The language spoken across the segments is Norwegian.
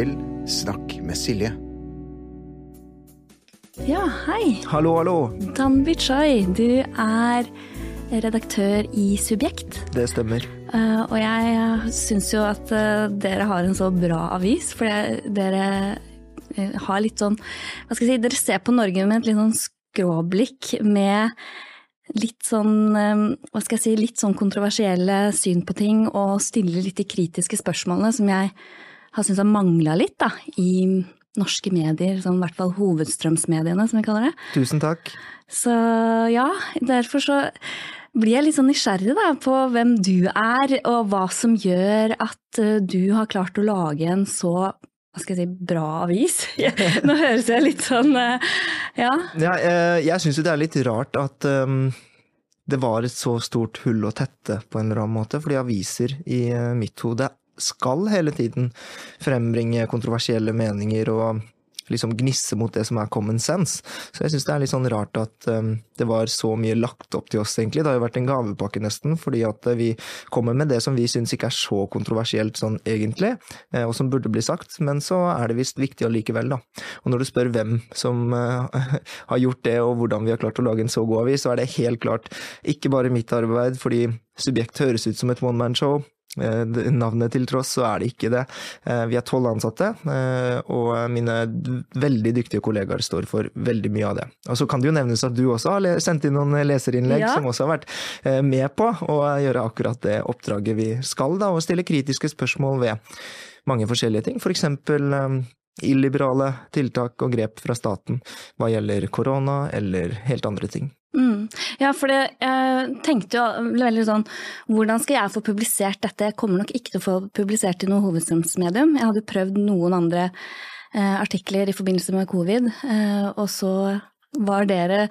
til Snakk med Silje. Ja, hei. Hallo, hallo. Dan Bichai, du er redaktør i Subjekt. Det stemmer. Uh, og jeg syns jo at uh, dere har en så bra avis, for dere uh, har litt sånn Hva skal jeg si, dere ser på Norge med et litt sånn skråblikk med litt sånn hva skal jeg si, litt sånn kontroversielle syn på ting, og stiller litt de kritiske spørsmålene som jeg har syntes har mangla litt da, i norske medier, som i hvert fall hovedstrømsmediene, som vi kaller det. Tusen takk. Så ja, derfor så blir jeg litt sånn nysgjerrig da, på hvem du er, og hva som gjør at eh, du har klart å lage en så hva skal jeg si, bra avis. Nå høres jeg litt sånn eh, ja. ja eh, jeg syns jo det er litt rart at um, det var et så stort hull å tette på en eller annen måte. Fordi aviser i mitt hode skal hele tiden frembringe kontroversielle meninger og liksom gnisse mot det som er common sense. Så jeg syns det er litt sånn rart at um, det var så mye lagt opp til oss, egentlig. Det har jo vært en gavepakke, nesten, fordi at uh, vi kommer med det som vi syns ikke er så kontroversielt sånn egentlig, uh, og som burde bli sagt, men så er det visst viktig allikevel, da. Og når du spør hvem som uh, har gjort det, og hvordan vi har klart å lage en så god avis, så er det helt klart ikke bare mitt arbeid, fordi Subjekt høres ut som et one man show. Eh, navnet til tross, så er det ikke det. Eh, vi er tolv ansatte, eh, og mine veldig dyktige kollegaer står for veldig mye av det. Og så kan det jo nevnes at du også har sendt inn noen leserinnlegg ja. som også har vært med på å gjøre akkurat det oppdraget vi skal, da, og stille kritiske spørsmål ved mange forskjellige ting. For eksempel illiberale tiltak og grep fra staten hva gjelder korona eller helt andre ting. Mm. Ja, for jeg tenkte jo veldig sånn Hvordan skal jeg få publisert dette? Jeg kommer nok ikke til å få publisert i noe hovedstrømsmedium. Jeg hadde prøvd noen andre eh, artikler i forbindelse med covid, eh, og så var dere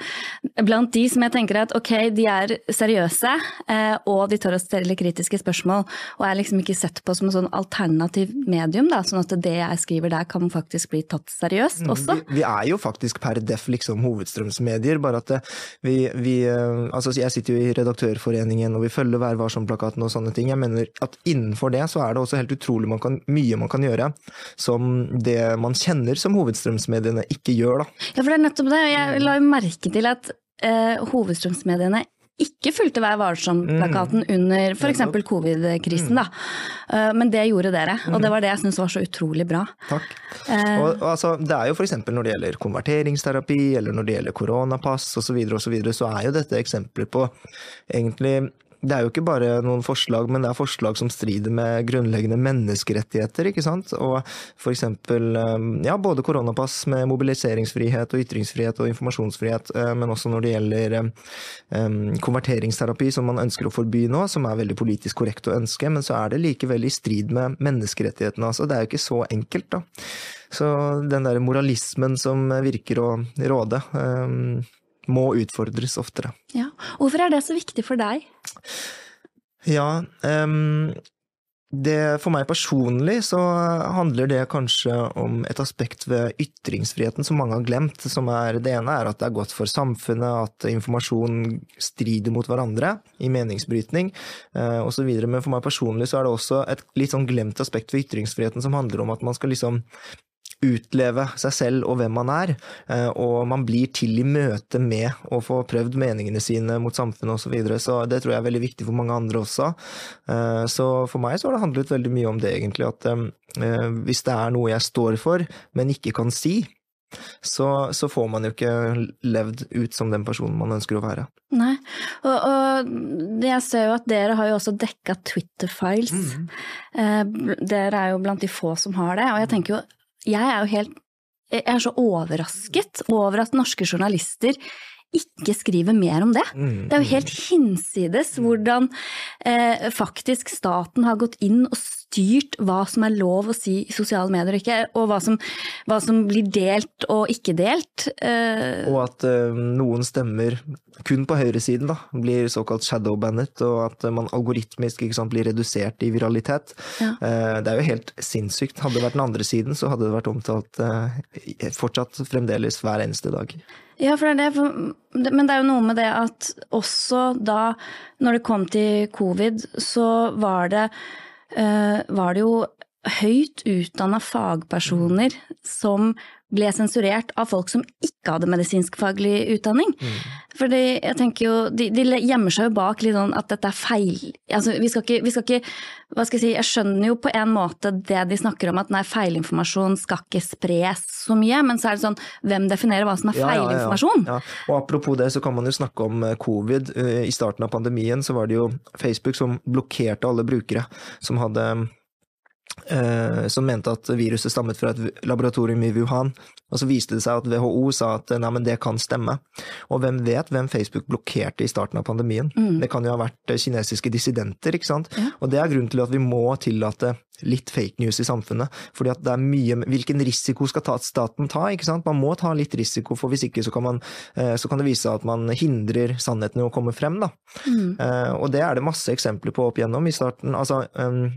blant de som jeg tenker at ok, de er seriøse, eh, og de tør å stille kritiske spørsmål, og er liksom ikke sett på som en sånn alternativ medium, da, sånn at det jeg skriver der kan faktisk bli tatt seriøst mm, også? Vi, vi er jo faktisk per def liksom hovedstrømsmedier, bare at eh, vi, vi eh, Altså jeg sitter jo i Redaktørforeningen, og vi følger Vær varsom-plakaten og sånne ting. Jeg mener at innenfor det så er det også helt utrolig man kan, mye man kan gjøre som det man kjenner som hovedstrømsmediene ikke gjør, da. Ja, for det er nettopp det. Jeg jeg la jo merke til at uh, hovedstrømsmediene ikke fulgte Vær varsom-plakaten mm. under f.eks. covid-krisen, mm. da. Uh, men det gjorde dere, og det mm. var det jeg syntes var så utrolig bra. Takk. Uh, og, og altså, det er jo f.eks. når det gjelder konverteringsterapi, eller når det gjelder koronapass osv., så, videre, og så, videre, så er jo dette eksempler på egentlig det er jo ikke bare noen forslag, men det er forslag som strider med grunnleggende menneskerettigheter. ikke sant? Og eksempel um, ja, både koronapass med mobiliseringsfrihet og ytringsfrihet og informasjonsfrihet, uh, men også når det gjelder um, konverteringsterapi, som man ønsker å forby nå, som er veldig politisk korrekt å ønske, men så er det likevel i strid med menneskerettighetene. altså. Det er jo ikke så enkelt, da. Så den der moralismen som virker å råde må utfordres oftere. Ja. Hvorfor er det så viktig for deg? Ja, um, det, for meg personlig så handler det kanskje om et aspekt ved ytringsfriheten som mange har glemt. Som er, det ene er at det er godt for samfunnet, at informasjon strider mot hverandre i meningsbrytning eh, osv. Men for meg personlig så er det også et litt sånn glemt aspekt ved ytringsfriheten som handler om at man skal liksom utleve seg selv og hvem man er, eh, og man blir til i møte med å få prøvd meningene sine mot samfunnet osv. Så, videre. så det tror jeg er veldig viktig for mange andre også. Eh, så for meg så har det handlet veldig mye om det, egentlig. At eh, hvis det er noe jeg står for, men ikke kan si, så, så, får man jo ikke levd ut som den personen man ønsker å være. Nei, og, og jeg ser jo at dere har jo også dekka Twitter-files. Mm. Dere er jo blant de få som har det, og jeg tenker jo jeg er jo helt jeg er så overrasket over at norske journalister ikke skriver mer om det. Mm, det er jo mm. helt hinsides hvordan eh, faktisk staten har gått inn og styrt hva som er lov å si i sosiale medier og ikke, og hva som, hva som blir delt og ikke delt. Uh... Og at uh, noen stemmer kun på høyresiden da, blir såkalt shadowbandet, og at man algoritmisk sant, blir redusert i viralitet. Ja. Uh, det er jo helt sinnssykt. Hadde det vært den andre siden, så hadde det vært omtalt eh, fortsatt fremdeles hver eneste dag. Ja, for det er det. Men det er jo noe med det at også da, når det kom til covid, så var det, var det jo høyt utdanna fagpersoner som ble sensurert av folk som ikke hadde medisinskfaglig utdanning. Mm. Fordi jeg tenker jo, de, de gjemmer seg jo bak litt sånn at dette er feil altså vi skal, ikke, vi skal ikke, hva skal jeg si, jeg skjønner jo på en måte det de snakker om at nei, feilinformasjon skal ikke spres så mye, men så er det sånn, hvem definerer hva som er Ja, ja, ja. Ja, Og apropos det, så kan man jo snakke om eh, covid. Eh, I starten av pandemien så var det jo Facebook som blokkerte alle brukere som hadde som mente at viruset stammet fra et laboratorium i Wuhan. Og så viste det seg at WHO sa at nei, men det kan stemme. Og hvem vet hvem Facebook blokkerte i starten av pandemien? Det kan jo ha vært eh, kinesiske dissidenter, ikke sant. Ja. Og det er grunnen til at vi må tillate litt fake news i samfunnet. Fordi at det er mye Hvilken risiko skal ta, staten ta? ikke sant? Man må ta litt risiko, for hvis ikke så kan, man, eh, så kan det vise seg at man hindrer sannheten i å komme frem. da. Mm. Eh, Og det er det masse eksempler på opp igjennom i starten. Altså, um,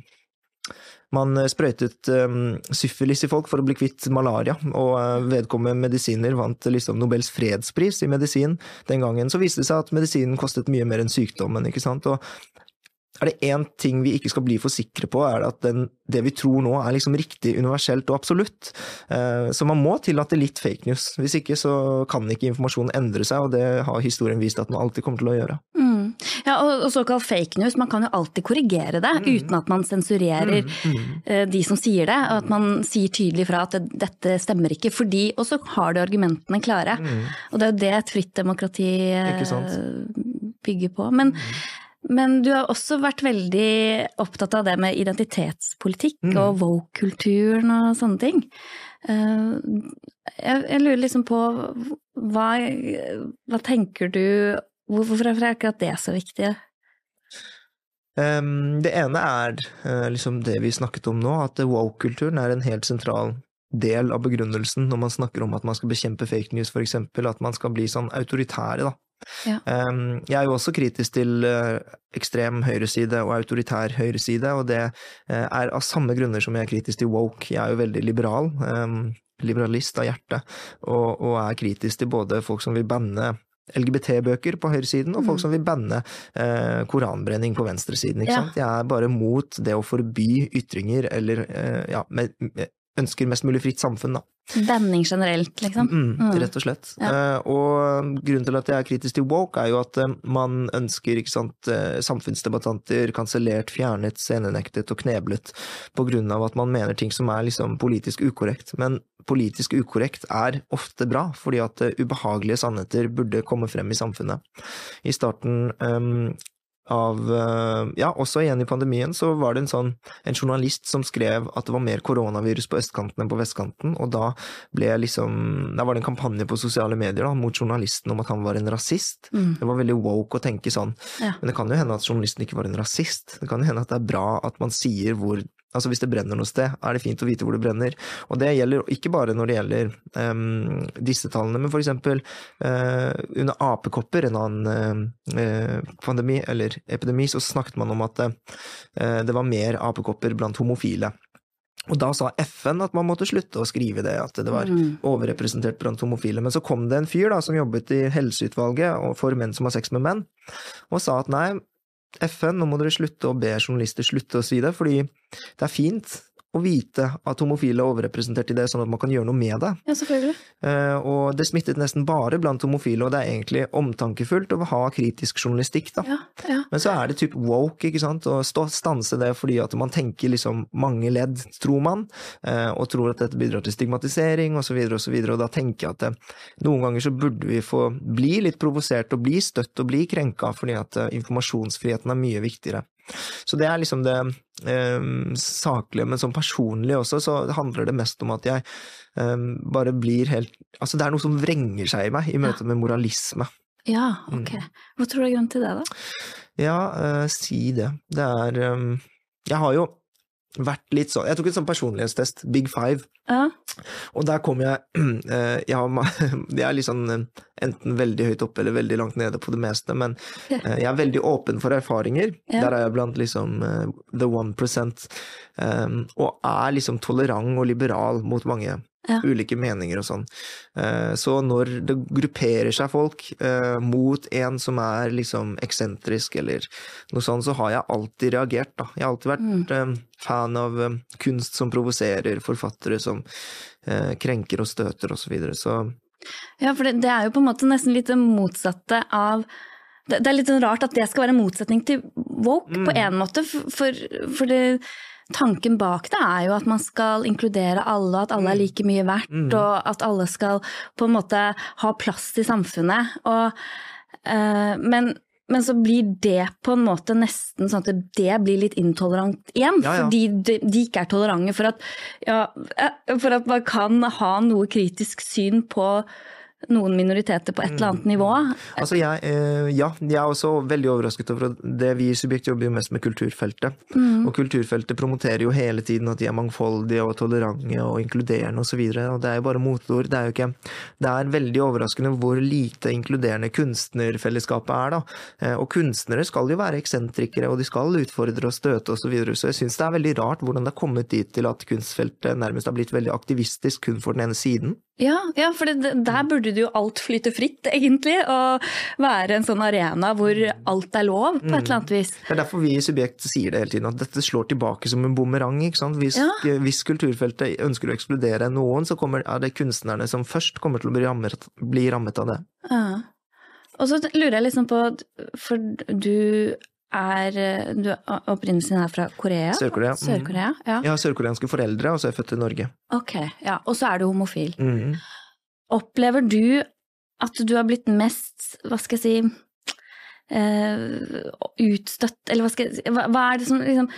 man sprøytet um, syfilis i folk for å bli kvitt malaria, og uh, vedkommende medisiner vant liksom Nobels fredspris i medisin. Den gangen så viste det seg at medisinen kostet mye mer enn sykdommen. ikke sant? Og er det én ting vi ikke skal bli for sikre på, er det at den, det vi tror nå er liksom riktig, universelt og absolutt. Eh, Så man må tillate litt fake news. Hvis ikke så kan ikke informasjonen endre seg, og det har historien vist at den alltid kommer til å gjøre. Mm. Ja, og, og såkalt fake news, man kan jo alltid korrigere det uten at man sensurerer eh, de som sier det. og At man sier tydelig fra at det, dette stemmer ikke, fordi Og så har du argumentene klare. Og det er jo det et fritt demokrati uh, bygger på. Men, men du har også vært veldig opptatt av det med identitetspolitikk og woke-kulturen og sånne ting. Eh, Jeg, jeg lurer liksom på hva, hva tenker du Hvorfor er akkurat det så viktig? Um, det ene er uh, liksom det vi snakket om nå, at woke-kulturen er en helt sentral del av begrunnelsen når man snakker om at man skal bekjempe fake news, eksempel, at man skal bli sånn autoritære, da. Ja. Um, jeg er jo også kritisk til uh, ekstrem høyreside og autoritær høyreside, og det uh, er av samme grunner som jeg er kritisk til woke. Jeg er jo veldig liberal, um, liberalist av hjerte, og, og er kritisk til både folk som vil banne LGBT-bøker på høyresiden, og folk som vil banne eh, koranbrenning på venstresiden. Ikke Ja. sant? Jeg er bare mot det å forby ytringer, eller eh, ja, med, med, ønsker mest mulig fritt samfunn, da. Banning generelt, liksom. Mm, Mm. Rett og slett. Ja. Eh, og grunnen til at jeg er kritisk til woke, er jo at eh, man ønsker ikke sant, eh, samfunnsdebattanter kansellert, fjernet, scenenektet og kneblet på grunn av at man mener ting som er liksom politisk ukorrekt. Men politisk ukorrekt er ofte bra, fordi at eh, ubehagelige sannheter burde komme frem i samfunnet. I starten ehm, av eh, Ja, også igjen i pandemien så var det en sånn en journalist som skrev at det var mer koronavirus på østkanten enn på vestkanten, og da ble liksom Da var det en kampanje på sosiale medier da, mot journalisten om at han var en rasist. Mm. Det var veldig woke å tenke sånn. Ja. Men det kan jo hende at journalisten ikke var en rasist. Det kan jo hende at det er bra at man sier hvor Altså Hvis det brenner noe sted, er det fint å vite hvor det brenner. Og det gjelder ikke bare når det gjelder um, disse tallene, men for eksempel eh, under apekopper, en annen uh, pandemi eller epidemi, så snakket man om at uh, det var mer apekopper blant homofile. Og da sa FN at man måtte slutte å skrive det, at det var Mm. overrepresentert blant homofile. Men så kom det en fyr da, som jobbet i helseutvalget for menn som har sex med menn, og sa at nei, FN, nå må dere slutte å be journalister slutte å si det, fordi det er fint å vite at homofile er overrepresentert i det, sånn at man kan gjøre noe med det. Ja, selvfølgelig. Eh, Og det smittet nesten bare blant homofile, og det er egentlig omtankefullt å ha kritisk journalistikk, da. Ja, ja. Men så er det typ woke, ikke sant, å stanse det fordi at man tenker liksom mange ledd, tror man, eh, og tror at dette bidrar til stigmatisering osv., og, så videre, og da tenker jeg at det, noen ganger så burde vi få bli litt provosert og bli støtt og bli krenka, fordi at eh, informasjonsfriheten er mye viktigere. Så det er liksom det eh, saklige, men sånn personlig også, så handler det mest om at jeg eh, bare blir helt Altså det er noe som vrenger seg i meg i møte med moralisme. ja ok. Hva tror du er grunnen til det, da? Ja, eh, si det. Det er eh, Jeg har jo vært litt sånn Jeg tok en sånn personlighetstest, Big Five, Ja. og der kom jeg eh, Jeg, har, jeg er litt sånn eh, enten veldig høyt oppe eller veldig langt nede på det meste, men eh, jeg er veldig åpen for erfaringer. Ja. Der er jeg blant liksom the one percent, og er liksom tolerant og liberal mot mange Ja. ulike meninger og sånn. Eh, Så når det grupperer seg folk eh, mot en som er liksom eksentrisk eller noe sånt, så har jeg alltid reagert, da. Jeg har alltid vært mm. fan av eh, kunst som provoserer, forfattere som eh, krenker og støter og så videre. Så Ja, for det, det er jo på en måte nesten litt det motsatte av det, det er litt sånn rart at det skal være en motsetning til woke på en måte, for, for det, tanken bak det er jo at man skal inkludere alle, at alle er like mye verdt, og at alle skal på en måte ha plass i samfunnet. Og, uh, men, men så blir det på en måte nesten sånn at det blir litt intolerant igjen, Ja, ja. fordi de, de ikke er tolerante for at, ja, eh, for at man kan ha noe kritisk syn på noen minoriteter på et eller annet nivå. Altså jeg, eh, ja, jeg er også veldig overrasket over det vi i Subjekt jobber jo mest med kulturfeltet. Mm. Og kulturfeltet promoterer jo hele tiden at de er mangfoldige og tolerante og inkluderende osv. Og, og det er jo bare motord. Det er jo ikke Det er veldig overraskende hvor lite inkluderende kunstnerfellesskapet er, da. Eh, Og kunstnere skal jo være eksentrikere, og de skal utfordre og støte osv. Så, videre. så jeg syns det er veldig rart hvordan det har kommet dit til at kunstfeltet nærmest har blitt veldig aktivistisk kun for den ene siden. Ja, ja for det, der burde jo alt flyte fritt, egentlig. Og være en sånn arena hvor alt er lov, på et eller annet vis. Det er derfor vi i Subjekt sier det hele tiden, at dette slår tilbake som en bumerang. Hvis, Ja. hvis kulturfeltet ønsker å ekskludere noen, så kommer, er det kunstnerne som først kommer til å bli rammet, bli rammet av det. Ja. Og så lurer jeg liksom på, for du er du, Opprinnelsen er fra Korea? Sør-Korea. Mhm. Sør-Korea, ja. Jeg har sørkoreanske foreldre, og så er jeg født i Norge. Ok, ja. Og så er du homofil. Mm. Opplever du at du har blitt mest, hva skal jeg si, uh, utstøtt, eller hva skal jeg si, hva, hva er det som liksom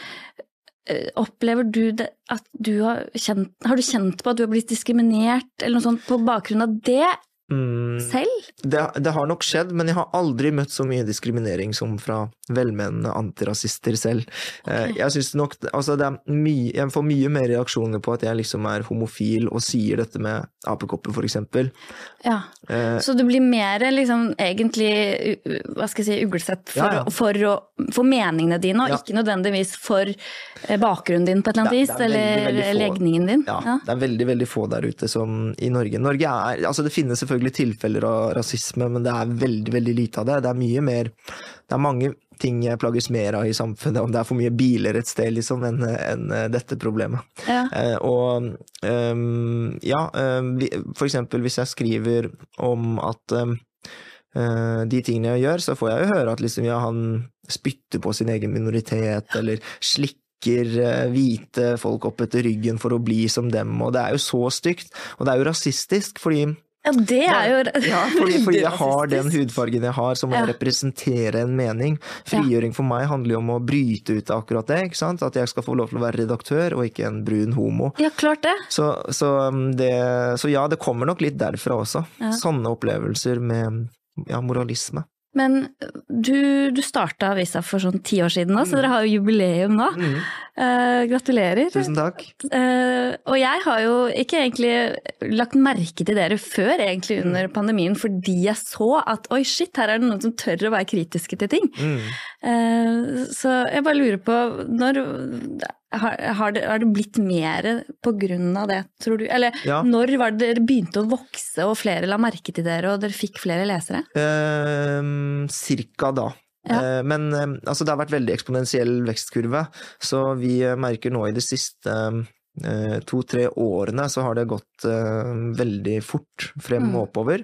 eh, Opplever du det at du har kjent Har du kjent på at du har blitt diskriminert, eller noe sånt, på bakgrunn av det Mm. selv? Det, det har nok skjedd, men jeg har aldri møtt så mye diskriminering som fra velmenende antirasister selv. Okay. Jeg synes nok, altså det mye, Jeg får mye mer reaksjoner på at jeg liksom er homofil og sier dette med apekopper, for eksempel. Ja. Eh, Så du blir mer liksom egentlig, hva skal jeg si, uglesett for, Ja, ja. For, å, for meningene dine, og Ja. ikke nødvendigvis for eh, bakgrunnen din på et eller annet vis, det er veldig, veldig legningen din. Ja, Ja. det er veldig veldig få der ute som i Norge. Norge er, altså Det finnes selvfølgelig tilfeller av rasisme, men det er veldig veldig lite av det. Det er mye mer Det er mange ting jeg plages mer av i samfunnet, om det er for mye biler et sted, liksom, enn en dette problemet. Ja. Eh, og um, ja, ehm, for eksempel hvis jeg skriver om at eh, de tingene jeg gjør, så får jeg jo høre at liksom, ja, han spytter på sin egen minoritet, eller slikker eh, hvite folk opp etter ryggen for å bli som dem, og det er jo så stygt. Og det er jo rasistisk, fordi ja, det er jo ja, fordi, fordi jeg har den hudfargen jeg har, så må Ja. jeg representere en mening. Frigjøring for meg handler jo om å bryte ut av akkurat det. ikke sant? At jeg skal få lov til å være redaktør, og ikke en brun homo. Ja, klart det. Så, så, um, det, så ja, det kommer nok litt derfra også. Ja. Sånne opplevelser med ja, moralisme. Men du, du starta avisa for sånn ti år siden nå, så dere har jo jubileum nå. Eh, gratulerer. Tusen takk. Uh, og jeg har jo ikke egentlig lagt merke til dere før egentlig under pandemien, fordi jeg så at oi shit, her er det noen som tør å være kritiske til ting. Mm. Uh, så jeg bare lurer på, når har, har, det, har det blitt mer av det, tror du? Eller Ja. når var det dere begynte å vokse og flere la merke til dere og dere fikk flere lesere? Eh, cirka da. Ja. Eh, Men eh, altså, det har vært veldig eksponentiell vekstkurve, så vi eh, merker nå i de siste to-tre årene så har det gått veldig fort frem Mm. og oppover.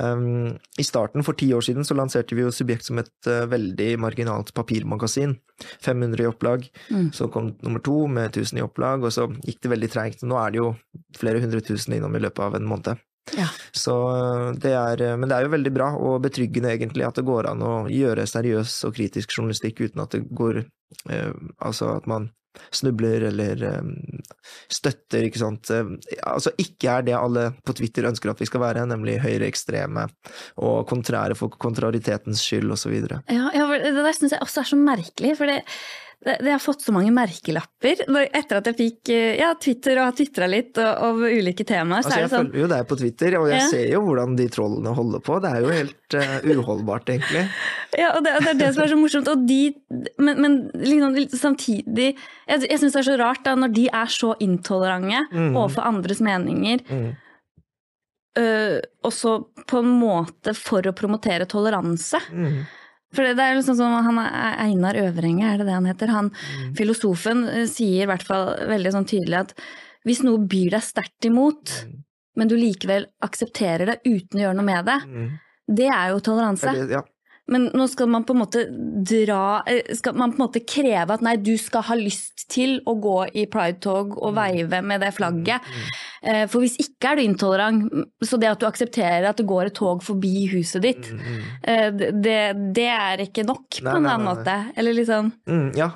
Um, I starten, for ti år siden, så lanserte vi jo Subjekt som et uh, veldig marginalt papirmagasin. 500 i opplag. Mm. Så kom nummer to med 1000 i opplag, og så gikk det veldig treigt. Nå er det jo flere hundre tusen innom i løpet av en måned. Ja. Så det er, men det er jo veldig bra og betryggende egentlig at det går an å gjøre seriøs og kritisk journalistikk uten at det går eh, Altså at man snubler eller eh, støtter, ikke sant. Eh, altså ikke er det alle på Twitter ønsker at vi skal være, nemlig høyreekstreme og kontrære for kontraritetens skyld osv. Ja, ja, det der syns jeg også er så merkelig, for det, det, har fått så mange merkelapper. Når- Etter at jeg fikk eh, ja, Twitter og har tvitra litt over ulike temaer, så Altså, er jeg det sånn følger jo deg på Twitter, og jeg Ja. ser jo hvordan de trollene holder på. Det er jo helt uh, uholdbart, egentlig. Ja, og det, det er det som er så morsomt. De, men, men liksom, samtidig Jeg, jeg syns det er så rart da, når de er så intolerante mm. overfor andres meninger, Mm. Uh, også på en måte for å promotere toleranse. Mm. For det, er liksom som han er Einar Øvrenge, er det det han heter? Han, Mm. Filosofen øh, sier i hvert fall veldig sånn tydelig at hvis noe byr deg sterkt imot, Mm. men du likevel aksepterer det uten å gjøre noe med det, Mm. det er jo toleranse. Er det- Ja. Men nå skal man på en måte dra eh, Skal man på en måte kreve at nei, du skal ha lyst til å gå i pridetog og veive med det flagget. Eh, For hvis ikke er du intolerant. Så det at du aksepterer at det går et tog forbi huset ditt, Mm, mm. eh, det, det er ikke nok på Nei, en annen måte. Eller liksom Mm, ja,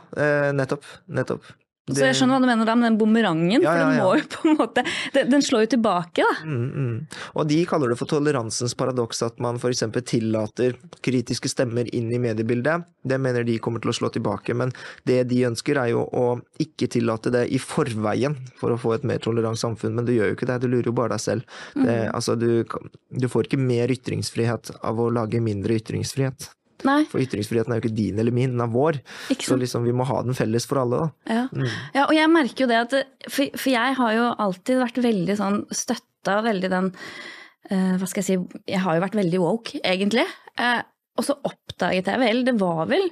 nettopp. nettopp. Nettopp. Så jeg skjønner hva du mener da med den bumerangen, Ja, for ja, den må jo på en måte Den, den slår jo tilbake, da. Mm, mm. Og de kaller det for toleransens paradoks, at man f.eks. tillater kritiske stemmer inn i mediebildet. Det mener de kommer til å slå tilbake, men det de ønsker er jo å ikke tillate det i forveien for å få et mer tolerant samfunn, men du gjør jo ikke det, du lurer jo bare deg selv. Det, altså, du, du får ikke mer ytringsfrihet av å lage mindre ytringsfrihet. Nei, For ytringsfriheten er jo ikke din eller min, den er vår. ikke Så liksom, vi må ha den felles for alle. Ja. Mm. ja, og jeg merker jo det at For, for jeg har jo alltid vært veldig sånn støtta veldig den uh, Hva skal jeg si Jeg har jo vært veldig woke, egentlig. Uh, og så oppdaget jeg vel, det var vel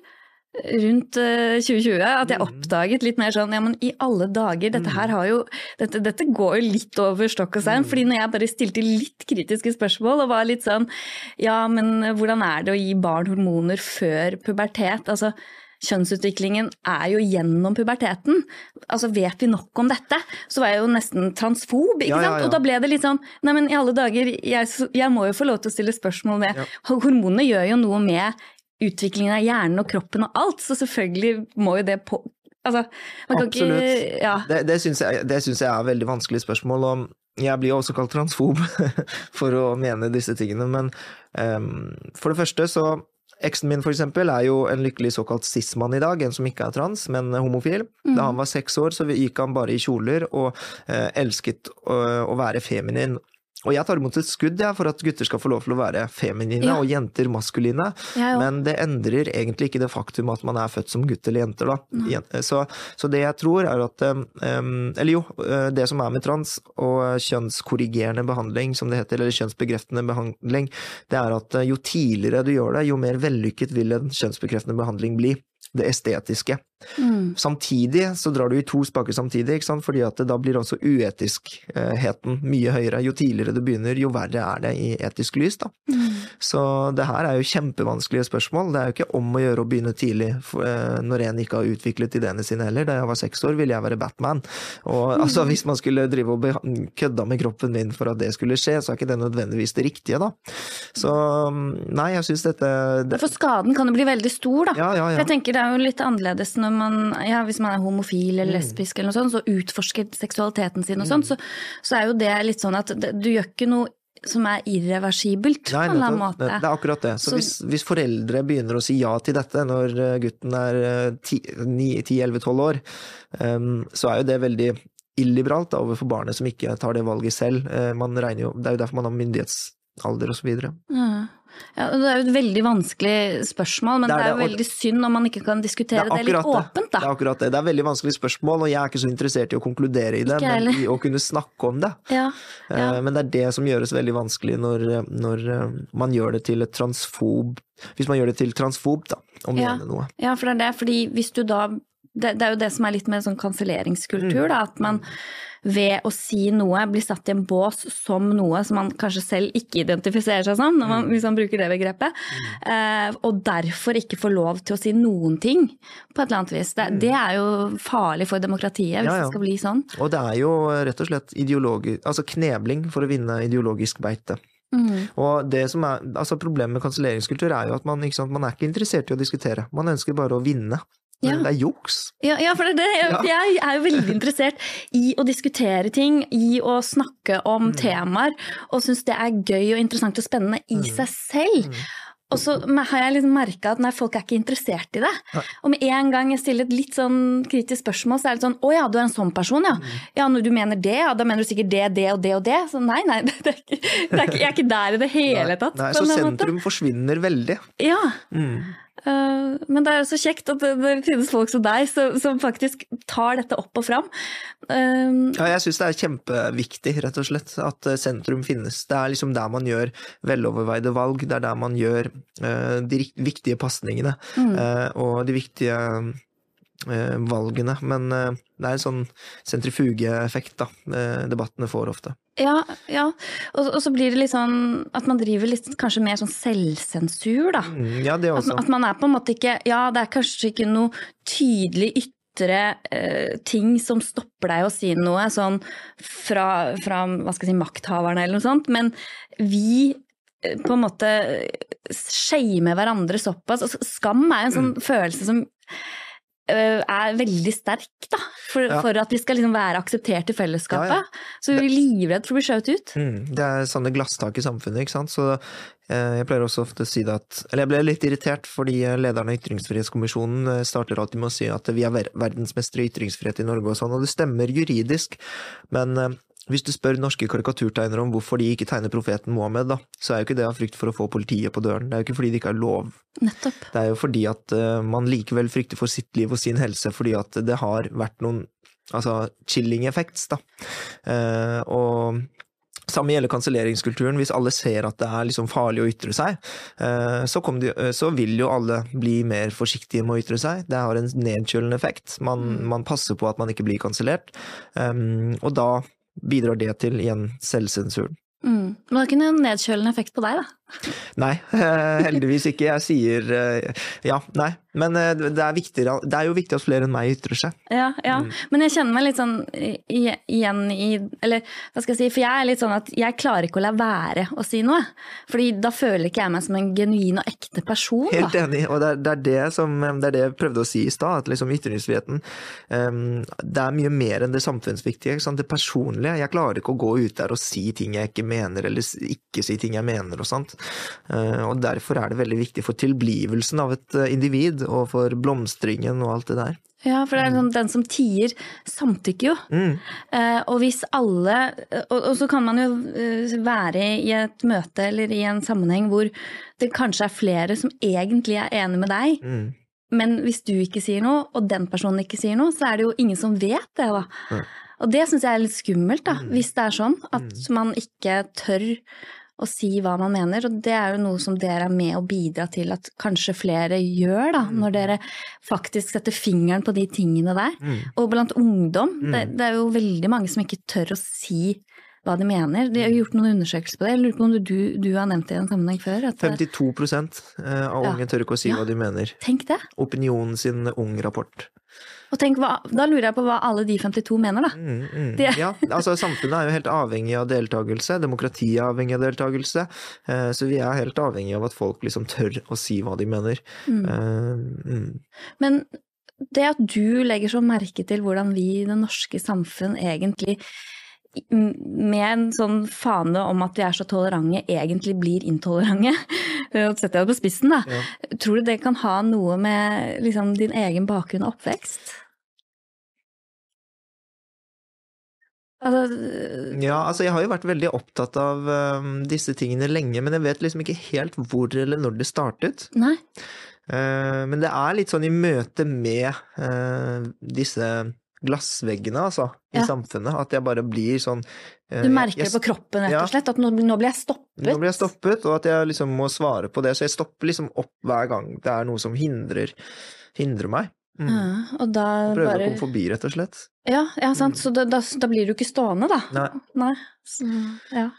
rundt eh, 2020 at jeg Mm. oppdaget litt mer sånn Ja, men i alle dager, dette her har jo Dette, dette går jo litt over stokk og stein. Mm. fordi når jeg bare stilte litt kritiske spørsmål og var litt sånn Ja, men hvordan er det å gi barn hormoner før pubertet? Altså kjønnsutviklingen er jo gjennom puberteten. Altså vet vi nok om dette? Så var jeg jo nesten transfob, ikke Ja, ja, sant? ja. Og da ble det litt sånn Nei, men i alle dager, jeg, jeg må jo få lov til å stille spørsmål med Ja. Hormonene gjør jo noe med utviklingen av hjernen og kroppen og alt, så selvfølgelig må jo det på Altså, man kan Absolutt. ikke Ja. Det, det syns jeg, jeg er veldig vanskelig spørsmål, og jeg blir jo også kalt transfob for å mene disse tingene, men um, for det første så Eksen min for eksempel er jo en lykkelig såkalt cis-mann i dag, en som ikke er trans, men homofil. Da han var seks år så gikk han bare i kjoler og eh, elsket å, å være feminin. Og jeg tar imot et skudd jeg, for at gutter skal få lov til å være feminine Ja. og jenter maskuline, ja, men det endrer egentlig ikke det faktum at man er født som gutt eller jenter, da. Så, så det jeg tror er at um, Eller jo, uh, det som er med trans og kjønnskorrigerende behandling, som det heter, eller kjønnsbekreftende behandling, det er at uh, jo tidligere du gjør det, jo mer vellykket vil en kjønnsbekreftende behandling bli. Det estetiske. Mm. Samtidig så drar du i to spaker samtidig, ikke sant? fordi at da blir også uetiskheten mye høyere. Jo tidligere du begynner, jo verre er det i etisk lys. da. Mm. Så det her er jo kjempevanskelige spørsmål. Det er jo ikke om å gjøre å begynne tidlig eh, når en ikke har utviklet ideene sine heller. Da jeg var seks år ville jeg være Batman. Og altså, hvis man skulle drive og kødda med kroppen min for at det skulle skje, så er ikke det nødvendigvis det riktige, da. Så nei, jeg syns dette det, For skaden kan jo bli veldig stor, da. Ja, ja, For jeg tenker det er jo litt annerledes når man, ja, hvis man er homofil eller Mm. lesbisk eller noe sånt, så utforsker seksualiteten sin og sånn, så, så er jo det litt sånn at du gjør ikke noe som er irreversibelt på en eller annen måte. Det, er akkurat det. Så, Så- hvis, hvis foreldre begynner å si ja til dette når eh, gutten er eh, 10-11-12 år, um, så er jo det veldig illiberalt da, overfor barnet som ikke tar det valget selv. Eh, Man regner jo, det er jo derfor man har myndighetsalder så videre. Ja. Det er jo et veldig vanskelig spørsmål, men Det det er er, jo det, og- veldig synd om man ikke kan diskutere det, litt åpent, Det da. er akkurat det. Det er veldig vanskelig spørsmål, og jeg er ikke så interessert i å konkludere i det, Ikke men heller. i å kunne snakke om det. Ja, Eh, ja. Men det er det som gjøres veldig vanskelig når, når eh, man gjør det til et transfob Hvis man gjør det til transfob, da, om Ja. mener noe. ja, for det er det, fordi hvis du da det, det er jo det som er litt med sånn kanselleringskultur, da, at man ved å si noe blir satt i en bås som noe som man kanskje selv ikke identifiserer seg som, når man, hvis man bruker det begrepet, eh, og derfor ikke får lov til å si noen ting, på et eller annet vis. Det, det er jo farlig for demokratiet, hvis Ja, ja. det skal bli sånn. Og det er jo rett og slett altså knebling for å vinne ideologisk beite. Mm. Og det som er, altså Problemet med kanselleringskultur er jo at man, ikke sant, man er ikke interessert i å diskutere. Man ønsker bare å vinne. Ja. Det er juks. Ja, ja, for det er det. Jeg, jeg er jo veldig interessert i å diskutere ting, i å snakke om Mm. temaer, og syns det er gøy og interessant og spennende i seg selv. og så har jeg liksom merka at nei, folk er ikke interessert i det. Og med en gang jeg stiller et litt sånn kritisk spørsmål, så er det sånn å ja, du er en sånn person, ja. Ja, når du mener det, ja, da mener du sikkert det, det og det og det. Så nei, nei, det er ikke, det er ikke, jeg er ikke der i det hele tatt. Nei, nei så sentrum måte. forsvinner veldig. Ja. Mm. Øh, men det er så kjekt at det, finnes folk som deg, som, faktisk tar dette opp og fram. Um, Ja, jeg syns det er kjempeviktig, rett og slett, at eh, sentrum finnes. Det er liksom der man gjør veloverveide valg, det er der man gjør eh, de viktige pasningene mm. eh, og de viktige eh, valgene. Men eh, det er en sånn sentrifugeeffekt, da, eh, debattene får ofte. Ja, ja. Og, og så blir det litt sånn at man driver litt kanskje mer sånn selvsensur, da. Mm, ja, det At, også. at man er på en måte ikke Ja, det er kanskje ikke noe tydelig ytre eh, ting som stopper deg å si noe sånn fra, fra hva skal jeg si, makthaverne eller noe sånt, men vi eh, på en måte shamer hverandre såpass. Og skam er en sånn Mm. følelse som eh, er veldig sterk, da. For, Ja. for at vi skal liksom være akseptert i fellesskapet. Ja, ja. Så vi er livredde for å bli skjøvet ut. Mm, det er sånne glasstak i samfunnet, ikke sant. Så eh, jeg pleier også ofte å si det at Eller jeg ble litt irritert fordi eh, lederen av Ytringsfrihetskommisjonen eh, starter alltid med å si at vi er ver verdensmestere i ytringsfrihet i Norge og sånn, og det stemmer juridisk, men eh, hvis du spør norske karikaturtegnere om hvorfor de ikke tegner profeten Mohammed, da, så er jo ikke det av frykt for å få politiet på døren. Det er jo ikke fordi det ikke er lov. Nettopp. Det er jo fordi at uh, man likevel frykter for sitt liv og sin helse, fordi at det har vært noen altså chilling effects, da. Uh, og samme gjelder kanselleringskulturen. Hvis alle ser at det er liksom farlig å ytre seg, eh, så, de, så vil jo alle bli mer forsiktige med å ytre seg. Det har en nedkjølende effekt. Man, man passer på at man ikke blir kansellert. Um, og da bidrar det til igjen selvsensuren. Mm. Men det har ikke noen nedkjølende effekt på deg, da? Nei, eh, heldigvis ikke. Jeg sier eh, ja, nei. Men eh, det er, viktigere, det er jo viktig at flere enn meg ytrer seg. Ja, ja. Mm. Men jeg kjenner meg litt sånn igjen i Eller hva skal jeg si, for jeg er litt sånn at jeg klarer ikke å la være å si noe. Fordi da føler ikke jeg meg som en genuin og ekte person. Helt enig, og det er, det er det som det er det jeg prøvde å si i stad, at liksom ytringsfriheten um, Det er mye mer enn det samfunnsviktige, ikke sant? det personlige. Jeg klarer ikke å gå ut der og si ting jeg ikke mener, eller ikke si ting jeg mener og sånt. Eh, og derfor er det veldig viktig for tilblivelsen av et eh, individ, og for blomstringen og alt det der. Ja, for det er sånn, den som tier, samtykker jo. Mm. Eh, og hvis alle og, så kan man jo være i et møte eller i en sammenheng hvor det kanskje er flere som egentlig er enig med deg, Mm. men hvis du ikke sier noe, og den personen ikke sier noe, så er det jo ingen som vet det, da. Mm. Og det syns jeg er litt skummelt, da, Mm. hvis det er sånn at man ikke tør å si hva man mener. Og det er jo noe som dere er med å bidra til at kanskje flere gjør, da, Mm. når dere faktisk setter fingeren på de tingene der. Mm. Og blant ungdom, det, Mm. det er jo veldig mange som ikke tør å si hva de mener. De har gjort noen undersøkelser på det. Jeg lurer på om du, du har nevnt det i en sammenheng før. At, 52 av av Ja. unge tør ikke å si Ja. hva de mener. tenk det. Opinionen sin ung-rapport. Og tenk hva, da lurer jeg på hva alle de 52 mener, da. Mm, mm. De... Ja, altså Samfunnet er jo helt avhengig av deltakelse, demokratiet er avhengig av deltakelse. Eh, så vi er helt avhengig av at folk liksom tør å si hva de mener. Mm. Eh, mm. Men det at du legger så merke til hvordan vi i det norske samfunn egentlig med en sånn fane om at vi er så tolerante, egentlig blir intolerante. Setter jeg det på spissen, da. Ja. Tror du det kan ha noe med liksom, din egen bakgrunn og oppvekst? Altså, Ja, altså jeg har jo vært veldig opptatt av eh, disse tingene lenge, men jeg vet liksom ikke helt hvor eller når det startet. nei. Uh, men det er litt sånn i møte med uh, disse glassveggene, altså, i Ja. samfunnet, at jeg bare blir sånn eh, Du merker jeg- det på kroppen, rett og slett? At nå, nå blir jeg stoppet? Nå blir jeg stoppet, og at jeg liksom må svare på det. Så jeg stopper liksom opp hver gang det er noe som hindrer, hindrer meg. Mm. Ja, og da Prøver bare å komme forbi, rett og slett. Ja, ja sant. Så da, da, da blir du ikke stående, da. Nei. Nei. Så, ja.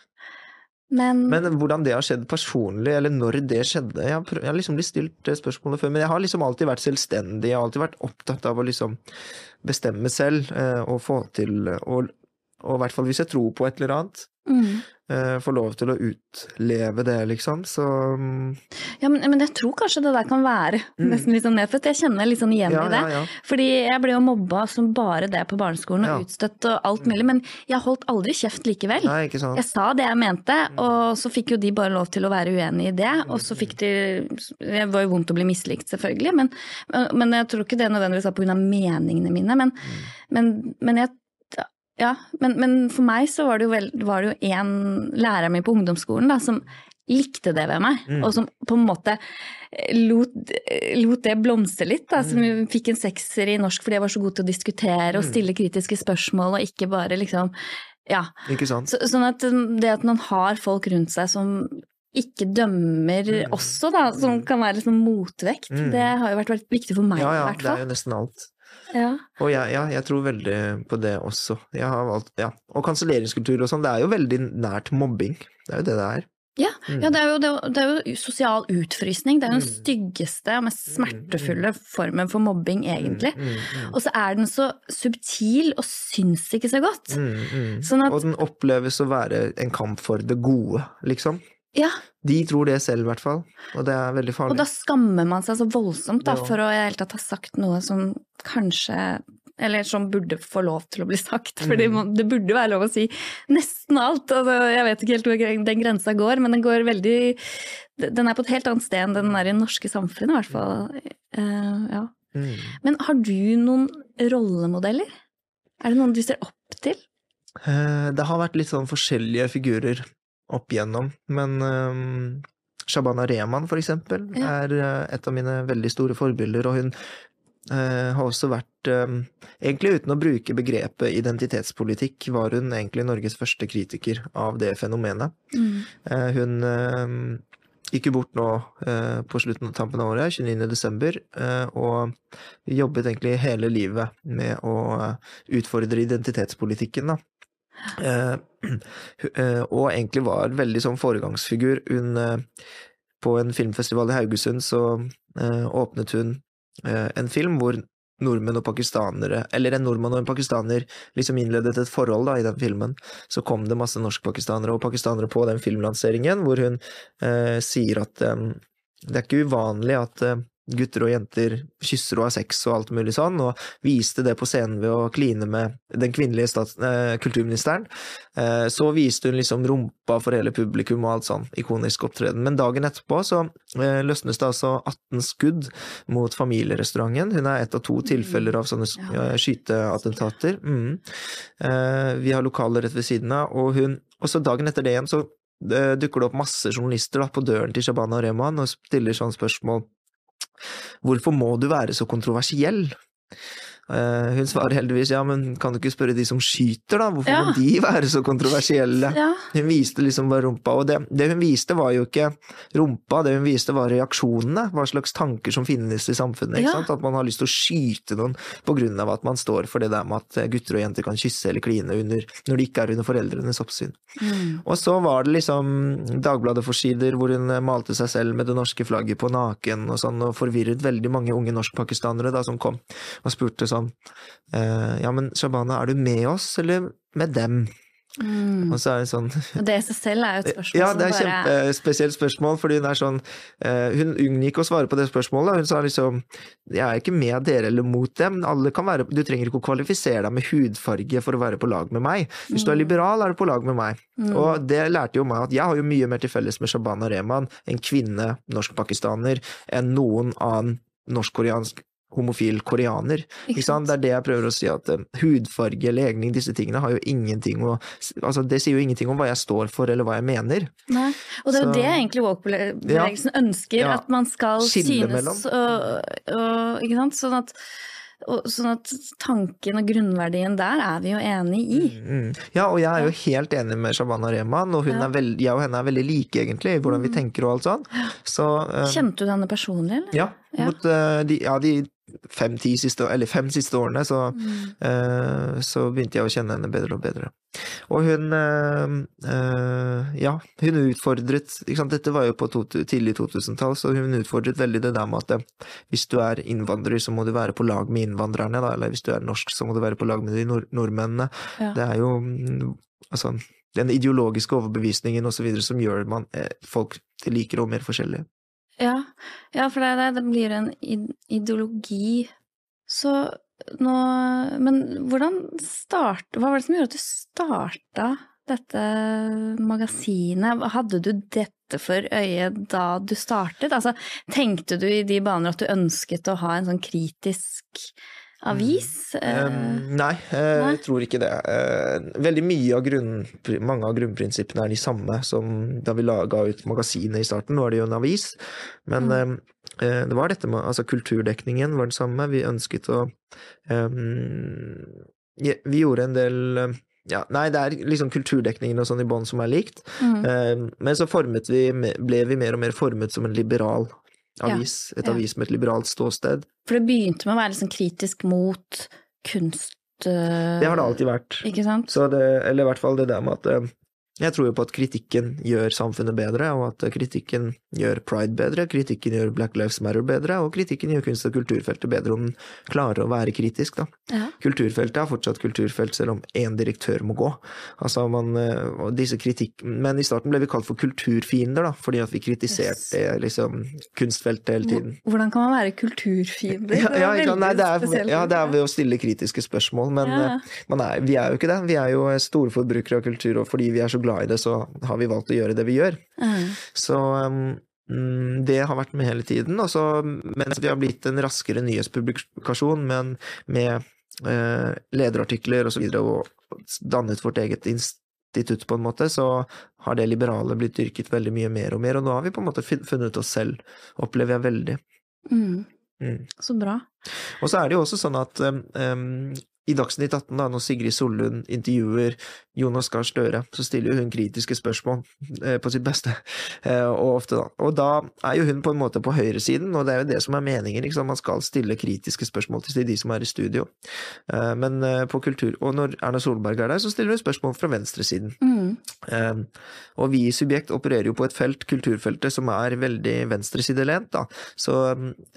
Men, Men hvordan det har skjedd personlig, eller når det skjedde Jeg har, jeg har liksom blitt stilt det spørsmålet før, men jeg har liksom alltid vært selvstendig. Jeg har alltid vært opptatt av å liksom bestemme selv, eh, og få til å, og i hvert fall hvis jeg tror på et eller annet, Mm. eh, får lov til å utleve det, liksom, så mm, Ja, men, men jeg tror kanskje det der kan være Mm. nesten litt sånn nedfødt. Jeg kjenner litt sånn igjen ja, i det. ja, ja. Fordi jeg ble jo mobba som bare det på barneskolen, og utstøtt og alt mulig. Men jeg holdt aldri kjeft likevel. Nei, ikke sant. Jeg sa det jeg mente, og så fikk jo de bare lov til å være uenig i det. Og så fikk de Det var jo vondt å bli mislikt, selvfølgelig, men, men jeg tror ikke det nødvendigvis var pga. meningene mine. Men, men, men jeg ja, men, men for meg så var det jo, vel, var det jo en lærer min på ungdomsskolen da, som likte det ved meg, Mm. og som på en måte lot, lot det blomstre litt. Da, som Mm. fikk en sekser i norsk fordi jeg var så god til å diskutere og stille kritiske spørsmål, og ikke bare liksom Ja. Ikke sant. Så, sånn at det at man har folk rundt seg som ikke dømmer Mm. også, da, som kan være liksom motvekt, Mm. det har jo vært, vært viktig for meg Ja, ja, det er jo nesten alt. Ja. Og jeg, ja, jeg tror veldig på det også. Valgt, ja. Og kanselleringskultur og sånn, det er jo veldig nært mobbing. Det er jo det det er. Ja, Mm. ja det, er jo, det, er det er jo sosial utfrysning. Det er jo den Mm. styggeste og mest smertefulle formen for mobbing, egentlig. Mm, mm, Og så er den så subtil og syns ikke så godt. mm, mm. Sånn at- Og den oppleves å være en kamp for det gode, liksom. Ja, De tror det selv, i hvert fall. Og det er veldig farlig. og da skammer man seg så voldsomt da, for å i det hele tatt ha sagt noe som kanskje Eller som burde få lov til å bli sagt. Mm. Det burde være lov å si nesten alt. Altså, jeg vet ikke helt hvor den grensa går, men den går veldig Den er på et helt annet sted enn den er i det norske samfunnet, i hvert fall. Uh, ja. Mm. Men har du noen rollemodeller? Er det noen du ser opp til? Eh, Det har vært litt sånn forskjellige figurer opp igjennom, men um, Shabana Rehman, for eksempel, Ja. er eh, et av mine veldig store forbilder, og hun uh, har også vært um, Egentlig uten å bruke begrepet identitetspolitikk, var hun egentlig Norges første kritiker av det fenomenet. Eh, Hun uh, gikk jo bort nå på slutten av tampen av året, 29. desember, eh, og jobbet egentlig hele livet med å utfordre identitetspolitikken, da. Eh, eh, og egentlig var veldig sånn foregangsfigur. Hun eh, På en filmfestival i Haugesund så åpnet hun en film hvor nordmenn og pakistanere, eller en nordmann og en pakistaner, liksom innledet et forhold da i den filmen. Så kom det masse norskpakistanere og pakistanere på den filmlanseringen, hvor hun eh, sier at eh, det er ikke uvanlig at eh, gutter og jenter kysser og har sex og alt mulig sånn, og viste det på scenen ved å kline med den kvinnelige stats, eh, kulturministeren. Eh, så viste hun liksom rumpa for hele publikum og alt sånn, ikonisk opptreden. Men dagen etterpå så eh, løsnes det altså 18 skudd mot familierestauranten. Hun er ett av to tilfeller av sånne skyteattentater. Mm. Vi har lokaler rett ved siden av, og hun Og så dagen etter det igjen så dukker det opp masse journalister da, på døren til Shabana og Rehman og stiller sånn spørsmål Hvorfor må du være så kontroversiell? Eh, hun svarer heldigvis ja, men kan du ikke spørre de som skyter, da? Hvorfor Ja. må de være så kontroversielle? Ja. Hun viste liksom bare rumpa, og det, det hun viste var jo ikke rumpa, det hun viste var reaksjonene, hva slags tanker som finnes i samfunnet. Ja. At man har lyst til å skyte noen på grunn av at man står for det der med at gutter og jenter kan kysse eller kline under, når de ikke er under foreldrenes oppsyn. Mm. Og så var det liksom Dagbladet-forsider hvor hun malte seg selv med det norske flagget på naken og sånn, og forvirret veldig mange unge norskpakistanere da som kom og spurte sånn eh, Ja, men Shabana, er du med oss eller med dem? Mm. Og så det sånn i seg selv er jo et spørsmål Ja, det er et bare kjempespesielt spørsmål, fordi hun er sånn eh, Hun unngikk å svare på det spørsmålet. Hun sa liksom Jeg er ikke med dere eller mot dem. Være Du trenger ikke å kvalifisere deg med hudfarge for å være på lag med meg. Hvis du er liberal, er du på lag med meg. Mm. Og det lærte jo meg at jeg har jo mye mer til felles med Shabana Rehman, en kvinne, norsk-pakistaner, enn noen annen norsk-koreansk homofil koreaner. Ikke sant? Det er det jeg prøver å si, at uh, hudfarge, legning, disse tingene har jo ingenting å Altså, det sier jo ingenting om hva jeg står for, eller hva jeg mener. Nei. Og det er jo det egentlig woke-bevegelsen ønsker, Ja. at man skal synes og, og Ikke sant. Sånn at, og, sånn at tanken og grunnverdien der er vi jo enig i. Mm. Ja, og jeg er jo helt enig med Shabana Rehman, og hun Ja. er veld, jeg og henne er veldig like, egentlig, i hvordan vi tenker og alt sånn. Så uh, Kjente du henne personlig, eller? ja, Ja. Mot, uh, de, ja, de fem-ti siste, eller fem siste årene, så, Mm. eh, så begynte jeg å kjenne henne bedre og bedre. Og hun eh, eh, Ja, hun utfordret? Dette var jo på to, tidlig 2000-tall, så hun utfordret veldig det der med at hvis du er innvandrer, så må du være på lag med innvandrerne, da, eller hvis du er norsk, så må du være på lag med de nord nordmennene. Ja. Det er jo mm, altså den ideologiske overbevisningen osv. som gjør man, folk til likere og mer forskjellige. Ja, ja for det, er det, det blir en ideologi. Så nå Men hvordan start... Hva var det som gjorde at du starta dette magasinet? Hadde du dette for øye da du startet? Altså, tenkte du i de baner at du ønsket å ha en sånn kritisk avis? Um, nei, eh, nei? jeg tror ikke det. Eh, veldig mye av grunn, mange av grunnprinsippene er de samme som da vi laga ut magasinet i starten. Nå er det jo en avis, men Mm. det var dette med altså kulturdekningen var den samme. Vi ønsket å um, Vi gjorde en del ja, Nei, det er liksom kulturdekningen og sånn i bånn som er likt. mm, Eh, Men så vi, ble vi mer og mer formet som en liberal avis. Et avis med et liberalt ståsted. For det begynte med å være sånn kritisk mot kunst... eh, Det har det alltid vært. Ikke sant? Så det, eller i hvert fall det der med at eh, jeg tror jo på at kritikken gjør samfunnet bedre, og at kritikken gjør pride bedre, kritikken gjør Black Lives Matter bedre, og kritikken gjør kunst- og kulturfeltet bedre om den klarer å være kritisk, da. Ja. Kulturfeltet er fortsatt kulturfelt, selv om én direktør må gå. Altså man, eh, disse kritikk... Men i starten ble vi kalt for kulturfiender, da, fordi at vi kritiserte liksom kunstfeltet hele tiden. Hvordan kan man være kulturfiender? Ja, Det ja, ikke? Nei, det er, ja, det er ved å stille kritiske spørsmål, men eh, man er, vi er jo ikke det. Vi er jo store forbrukere av kultur, og fordi vi er så glad i det, så har vi valgt å gjøre det vi gjør. Mm. Så um, mm, det har vært med hele tiden. Og så mens vi har blitt en raskere nyhetspublikasjon, men med uh, lederartikler. Og, og dannet vårt eget institutt, på en måte, så har det liberale blitt dyrket veldig mye mer og mer. Og nå har vi på en måte funnet oss selv, opplever jeg veldig. Mm. Mm. Så bra. Og så er det jo også sånn at um, um, i Dagsnytt 18, da, når Sigrid Sollund intervjuer Jonas Gahr Støre, så stiller hun kritiske spørsmål eh, på sitt beste, eh, og ofte da. Og da er jo hun på en måte på høyresiden, og det er jo det som er meningen, liksom. Man skal stille kritiske spørsmål til de som er i studio. Eh, men på kultur, og når Erna Solberg er der, så stiller hun spørsmål fra venstresiden. Mm. Og vi i Subjekt opererer jo på et felt, kulturfeltet, som er veldig venstresidelent, da. Så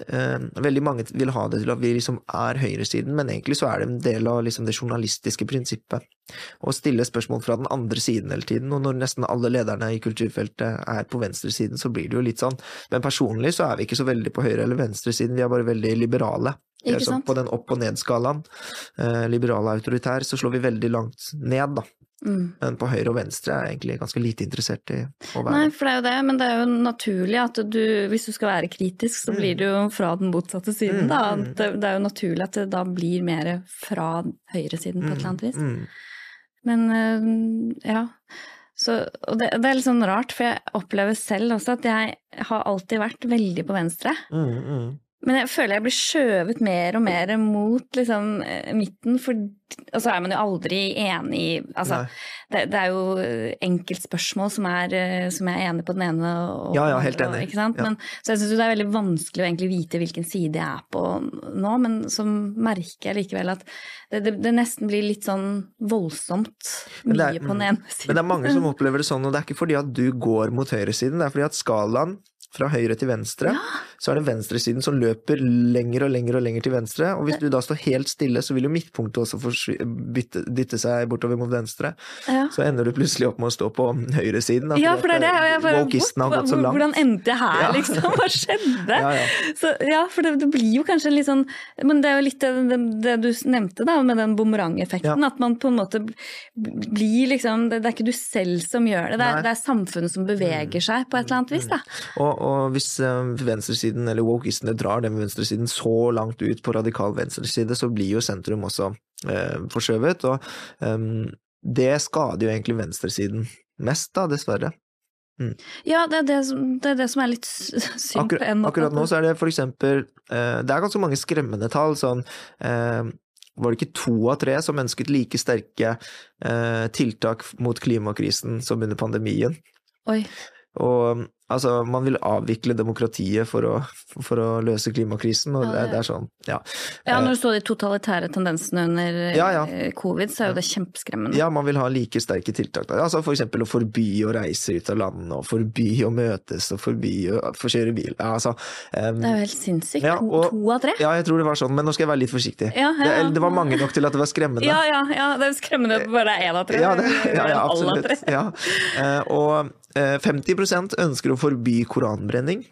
veldig mange vil ha det til at vi liksom er høyresiden, men egentlig så er det en del av liksom det journalistiske prinsippet. Å stille spørsmål fra den andre siden hele tiden, og når nesten alle lederne i kulturfeltet er på venstresiden, så blir det jo litt sånn. Men personlig så er vi ikke så veldig på høyre- eller venstresiden, vi er bare veldig liberale. Er sånn på den opp- og ned-skalaen, eh, liberal og autoritær, så slår vi veldig langt ned, da. Mm. Men på høyre og venstre er jeg egentlig ganske lite interessert i å være. Nei, for det er jo det, men det er jo naturlig at du, hvis du skal være kritisk, så blir det jo fra den motsatte siden, Mm, da. mm. Det, det er jo naturlig at det da blir mer fra høyresiden på et eller annet vis. Mm, Men øh, ja. Så, og det, det er litt sånn rart, for jeg opplever selv også at jeg har alltid vært veldig på venstre. mm, mm. Men jeg føler jeg blir skjøvet mer og mer mot liksom, eh, midten, for og så er man jo aldri enig i altså, det, det er jo enkeltspørsmål som, er, eh, som er enig på den ene og Ja, ja, helt enig. Ikke sant? Ja. Men, så jeg syns det er veldig vanskelig å egentlig vite hvilken side jeg er på nå, men så merker jeg likevel at det, det, det nesten blir litt sånn voldsomt mye er- på den ene siden. Men det er mange som opplever det sånn, og det er ikke fordi at du går mot høyresiden, det er fordi at skalaen fra høyre til venstre, så er det venstresiden som løper lenger og lenger og lenger til venstre, og hvis du da står helt stille, så vil jo midtpunktet også bytte, dytte seg bortover mot venstre. Ja. Så ender du plutselig opp med å stå på høyresiden. Ja, for det er det. og jeg bare, har gått så langt. Hvordan endte jeg her, Ja. liksom? Hva skjedde? Ja, ja. Så, ja, for det, det blir jo kanskje litt sånn Men det er jo litt det, det, du nevnte, da, med den bumerangeffekten. Ja. At man på en måte blir liksom det, er ikke du selv som gjør det, det er, det er samfunnet som beveger seg på et eller annet vis, da. Og, og hvis eh, venstresiden, eller wokistene, drar den venstresiden så langt ut på radikal venstreside, så blir jo sentrum også eh, forskjøvet, og eh, det skader jo egentlig venstresiden mest, da, dessverre. Ja, det er det som, det er, det som er litt synd akkurat, på en måte. akkurat nå så er det for eksempel eh, Det er ganske mange skremmende tall, sånn eh, var det ikke to av tre som ønsket like sterke eh, tiltak mot klimakrisen som under pandemien? Oi. Og Altså, man vil avvikle demokratiet for å, for å løse klimakrisen, og Ja, det, det- det er sånn, ja. Ja, når du så de totalitære tendensene under Ja, ja. eh, covid, så er jo det kjempeskremmende. Ja, man vil ha like sterke tiltak. Da. Altså for eksempel å forby å reise ut av landet, og forby å møtes, og forby å få kjøre bil. Ja, altså, um, Det er jo helt sinnssykt. Og- to av tre. ja, jeg tror det var sånn, men nå skal jeg være litt forsiktig. Ja, ja, ja. Det, det var mange nok til at det var skremmende. Ja, ja, ja, det er skremmende at det bare er én av tre. Ja, det, ja, absolutt. Ja. Uh, og eh, 50% ønsker å forby koranbrenning.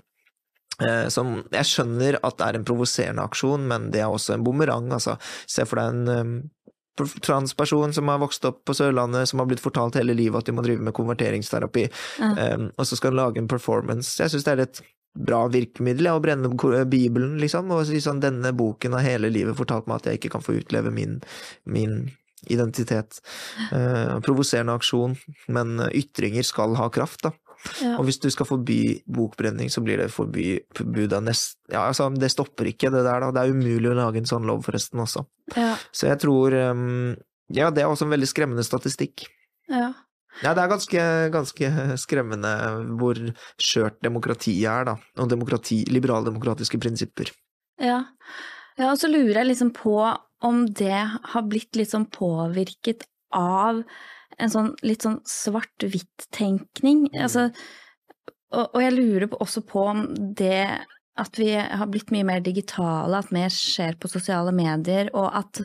Eh, Som jeg skjønner at det er en provoserende aksjon, men det er også en bumerang. Altså. Se for deg en eh, transperson som har vokst opp på Sørlandet, som har blitt fortalt hele livet at de må drive med konverteringsterapi, Ja. eh, og så skal han lage en performance. Jeg syns det er et bra virkemiddel ja, å brenne Bibelen, liksom, og si sånn denne boken har hele livet fortalt meg at jeg ikke kan få utleve min, min identitet. Eh, provoserende aksjon, men ytringer skal ha kraft, da. Ja. Og hvis du skal forby bokbrenning, så blir det forby, forbud av nest... Ja, altså, det stopper ikke det der, da. Det er umulig å lage en sånn lov, forresten, også. Ja, Så jeg tror um, Ja, det er også en veldig skremmende statistikk. ja. Ja, det er ganske, ganske skremmende hvor skjørt demokratiet er, da. Og demokrati, liberaldemokratiske prinsipper. Ja. ja, og så lurer jeg liksom på om det har blitt litt sånn påvirket av en sånn litt sånn svart-hvitt-tenkning. Altså, og, og jeg lurer også på om det at vi har blitt mye mer digitale, at mer skjer på sosiale medier, og at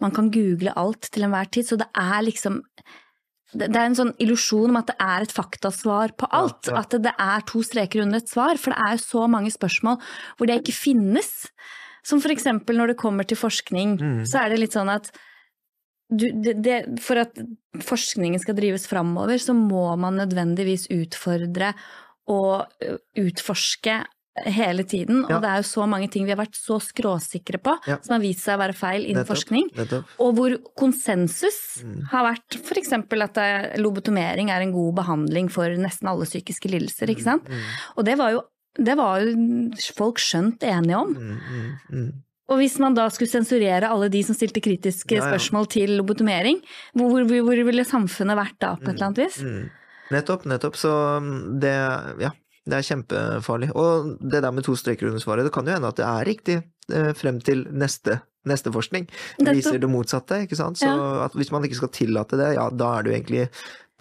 man kan google alt til enhver tid, så det er liksom det det er en sånn illusjon om at det er et faktasvar på alt. Ja, ja. At det er to streker under et svar. For det er jo så mange spørsmål hvor det ikke finnes. Som for eksempel når det kommer til forskning, Mm. så er det litt sånn at du, det, det, for at forskningen skal drives framover, så må man nødvendigvis utfordre og utforske hele tiden. Ja. Og det er jo så mange ting vi har vært så skråsikre på, Ja. som har vist seg å være feil innen forskning. Og hvor konsensus Mm. har vært f.eks. at lobotomering er en god behandling for nesten alle psykiske lidelser, ikke sant. Mm, Og det var jo, det var jo folk skjønt enige om. mm, mm, mm. Og hvis man da skulle sensurere alle de som stilte kritiske Ja, ja. spørsmål til lobotomering, hvor, hvor, ville samfunnet vært da, på et eller annet vis? Mm. Nettopp, nettopp. Så mm, det, ja, det er kjempefarlig. Og det der med to streker under svaret, det kan jo hende at det er riktig eh, frem til neste, neste forskning. Det Viser det motsatte, ikke sant. Så at hvis man ikke skal tillate det, ja, da er det jo egentlig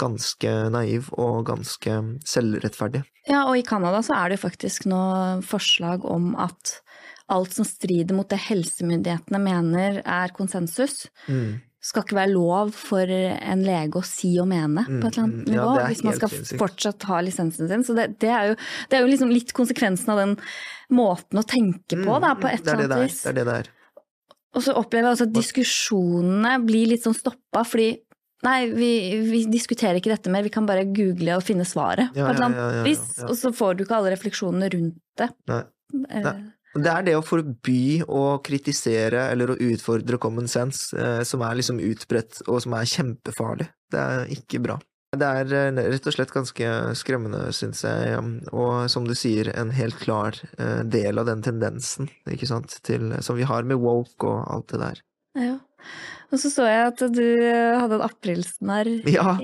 ganske naiv og ganske selvrettferdig. Ja, og i Canada så er det jo faktisk nå forslag om at alt som strider mot det helsemyndighetene mener er konsensus, Mm. skal ikke være lov for en lege å si og mene Mm, på et eller annet nivå, ja, nivå, er hvis man skal sinnssykt. fortsatt ha lisensen sin. Så det, det, er, jo, det er jo liksom litt konsekvensen av den måten å tenke på, da, på et Mm, det er eller annet vis. Det er det der. Og så opplever jeg også at diskusjonene blir litt sånn stoppa, fordi Nei, vi, vi diskuterer ikke dette mer, vi kan bare google og finne svaret Ja, på et eller annet vis. Og så får du ikke alle refleksjonene rundt det. Nei. Eh, Nei. Det er det å forby å kritisere eller å utfordre common sense eh, som er liksom utbredt og som er kjempefarlig. Det er ikke bra. Det er eh, rett og slett ganske skremmende, syns jeg, um, og som du sier, en helt klar eh, del av den tendensen ikke sant, til, som vi har med woke og alt det der. Ja. Og så så jeg at du hadde en aprilsnarr Ja,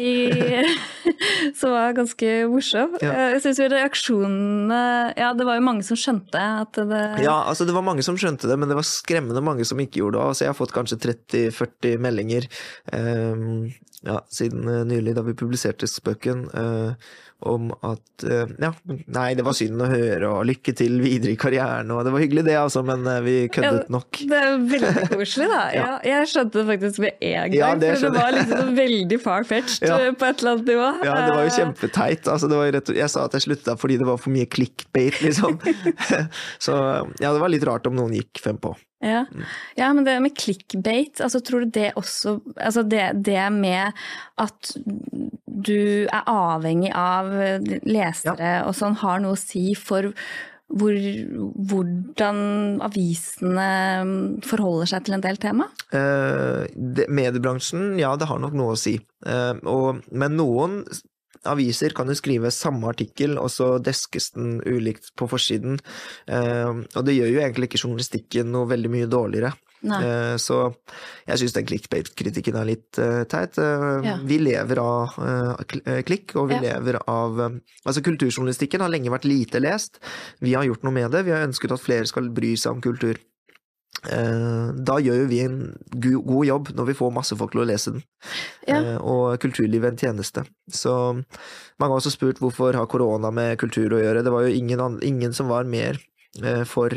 som var ganske morsom. Ja. Eh, Jeg syns jo reaksjonene Ja, det var jo mange som skjønte at det ja, altså det var mange som skjønte det, men det var skremmende mange som ikke gjorde det. Altså jeg har fått kanskje 30-40 meldinger um, ja, siden eh, nylig, da vi publiserte spøken, eh, om at eh, ja, nei, det var synd å høre, og lykke til videre i karrieren, og det var hyggelig det, altså, men eh, vi køddet nok. Det er veldig koselig, da. Ja. ja. jeg skjønte det faktisk med en gang. Ja, det for det var liksom veldig far-fetched eh, på et eller annet nivå. Ja, det var jo kjempeteit. Altså, det var rett, jeg sa at jeg slutta fordi det var for mye clickbait, liksom. Så ja, det var litt rart om noen gikk fem på. Ja. Mm. ja, men det med clickbait, altså tror du det også Altså det, det med at du er avhengig av lesere og sånn, har noe å si for hvor, hvordan avisene forholder seg til en del tema? Eh, det, mediebransjen, ja, det har nok noe å si. Eh, og, men noen aviser kan jo skrive samme artikkel, og så deskes den ulikt på forsiden. Eh, og det gjør jo egentlig ikke journalistikken noe veldig mye dårligere. Nei. Eh, Så jeg syns den clickbait-kritikken er litt eh, teit. Ja. Vi lever av klikk, og vi Ja. lever av Altså, kulturjournalistikken har lenge vært lite lest. Vi har gjort noe med det. Vi har ønsket at flere skal bry seg om kultur. Eh, Da gjør jo vi en god jobb når vi får masse folk til å lese den. Ja. Eh, Og kulturlivet en tjeneste. Så mange har også spurt hvorfor har korona med kultur å gjøre. Det var jo ingen, ingen som var mer eh, for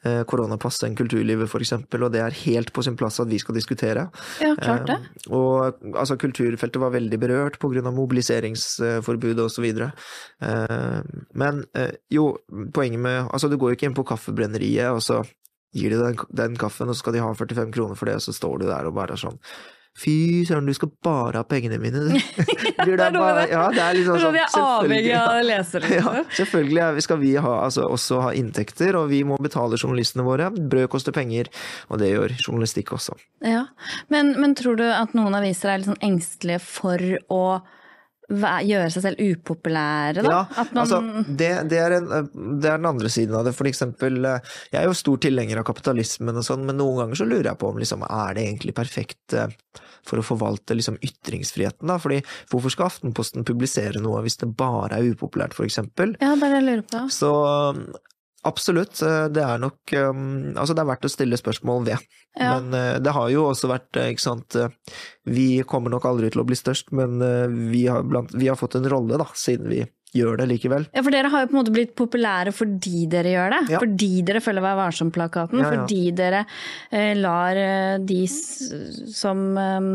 koronapass enn kulturlivet, eksempel, og det er helt på sin plass at vi skal diskutere. Ja, klart det. Og altså, kulturfeltet var veldig berørt pga. mobiliseringsforbudet osv. Men jo, poenget med Altså, du går jo ikke inn på kaffebrenneriet, og så gir de den, den kaffen, og så skal de ha 45 kroner for det, og så står du der og bare er sånn Fy søren, du skal bare ha pengene mine, du. Blir Det er bare-. Ja, det er liksom sånn. vi er avhengig selvfølgelig, ja. av lesere. Ja, liksom. selvfølgelig er skal vi ha, altså, også ha inntekter, og vi må betale journalistene våre. Brød koster penger, og det gjør journalistikk også. Ja. Men, men tror du at noen aviser er litt sånn engstelige for å gjøre seg selv upopulære, da? Ja, man, altså, det, det, er en, det er den andre siden av det. For eksempel, eh, jeg er jo stor tilhenger av kapitalismen og sånn, men noen ganger så lurer jeg på om liksom, er det egentlig perfekt eh, for å forvalte liksom, ytringsfriheten, da? Fordi hvorfor skal Aftenposten publisere noe hvis det bare er upopulært, for eksempel? ja, det er det jeg lurer på. Så absolutt, eh, det er nok eh, Altså, det er verdt å stille spørsmål ved. Ja. Men eh, det har jo også vært, eh, ikke sant Vi kommer nok aldri til å bli størst, men vi har, blant, vi har fått en rolle, da, siden vi gjør det likevel. Ja, for dere har jo på en måte blitt populære fordi dere gjør det. Ja. Fordi dere følger Vær varsom-plakaten. Ja. Fordi dere lar de som eh,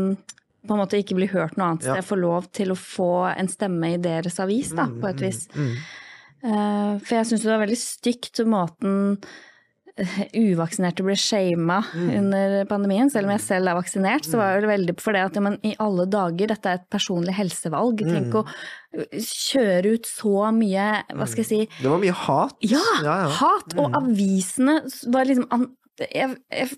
på en måte ikke blir hørt noe annet sted, få lov til å få en stemme i deres avis, da, på et vis. Mm. Eh, for jeg syns det var veldig stygt måten eh, uvaksinerte ble shama Mm. under pandemien. Selv om jeg selv er vaksinert, så var det veldig for det at ja, men i alle dager, dette er et personlig helsevalg. Mm. Tenk å eh, kjøre ut så mye, hva skal jeg si, Det var mye hat. ja, ja, ja. hat! Og avisene var liksom jeg, jeg,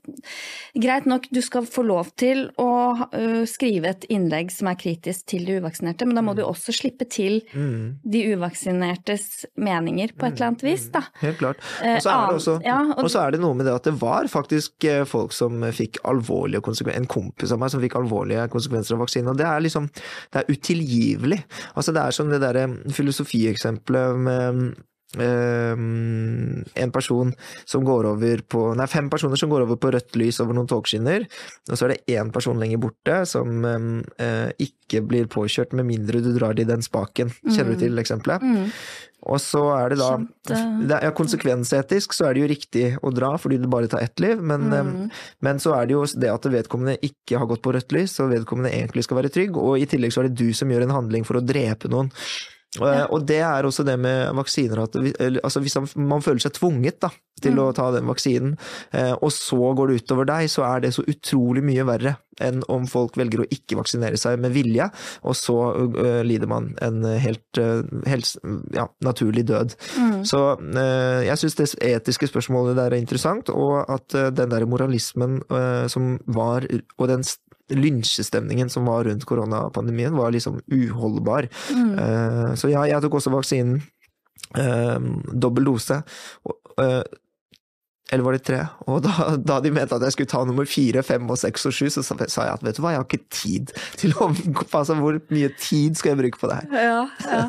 Greit nok, du skal få lov til å uh, skrive et innlegg som er kritisk til de uvaksinerte, men da må du også slippe til Mm. de uvaksinertes meninger på et eller annet vis, da. Helt klart. Eh, Og så er også ja, og- og er det noe med det at det var faktisk eh, folk som fikk alvorlige konsekvenser, en kompis av meg som fikk alvorlige konsekvenser av vaksinen, og det er liksom, det er utilgivelig. Altså det er som det derre filosofieksempelet med eh, en person som går over på Nei, fem personer som går over på rødt lys over noen togskinner, og så er det én person lenger borte som uh, ikke blir påkjørt med mindre du drar i den spaken. Kjenner du til eksempelet? Mm. Og så er det da det er, ja, Konsekvensetisk så er det jo riktig å dra fordi det bare tar ett liv, men, Mm. eh, men så er det jo det at vedkommende ikke har gått på rødt lys, så vedkommende egentlig skal være trygg, og i tillegg så er det du som gjør en handling for å drepe noen. Eh, Og det er også det med vaksiner, at altså hvis man- føler seg tvunget da, til Mm. å ta den vaksinen, eh, og så går det utover deg, så er det så utrolig mye verre enn om folk velger å ikke vaksinere seg med vilje, og så uh, lider man en helt, uh, helt ja, naturlig død. Mm. Så uh, jeg syns det etiske spørsmålet der er interessant, og at den der moralismen som var, og den lynsjestemningen som var rundt koronapandemien, var liksom uholdbar. Mm. Uh, så ja, jeg tok også vaksinen. Uh, dobbel dose. Eh, eller var det tre? Og da, da de mente at jeg skulle ta nummer fire, fem og seks og sju, så sa jeg at vet du hva, jeg har ikke tid til å Altså, hvor mye tid skal jeg bruke på det her? Ja, ja.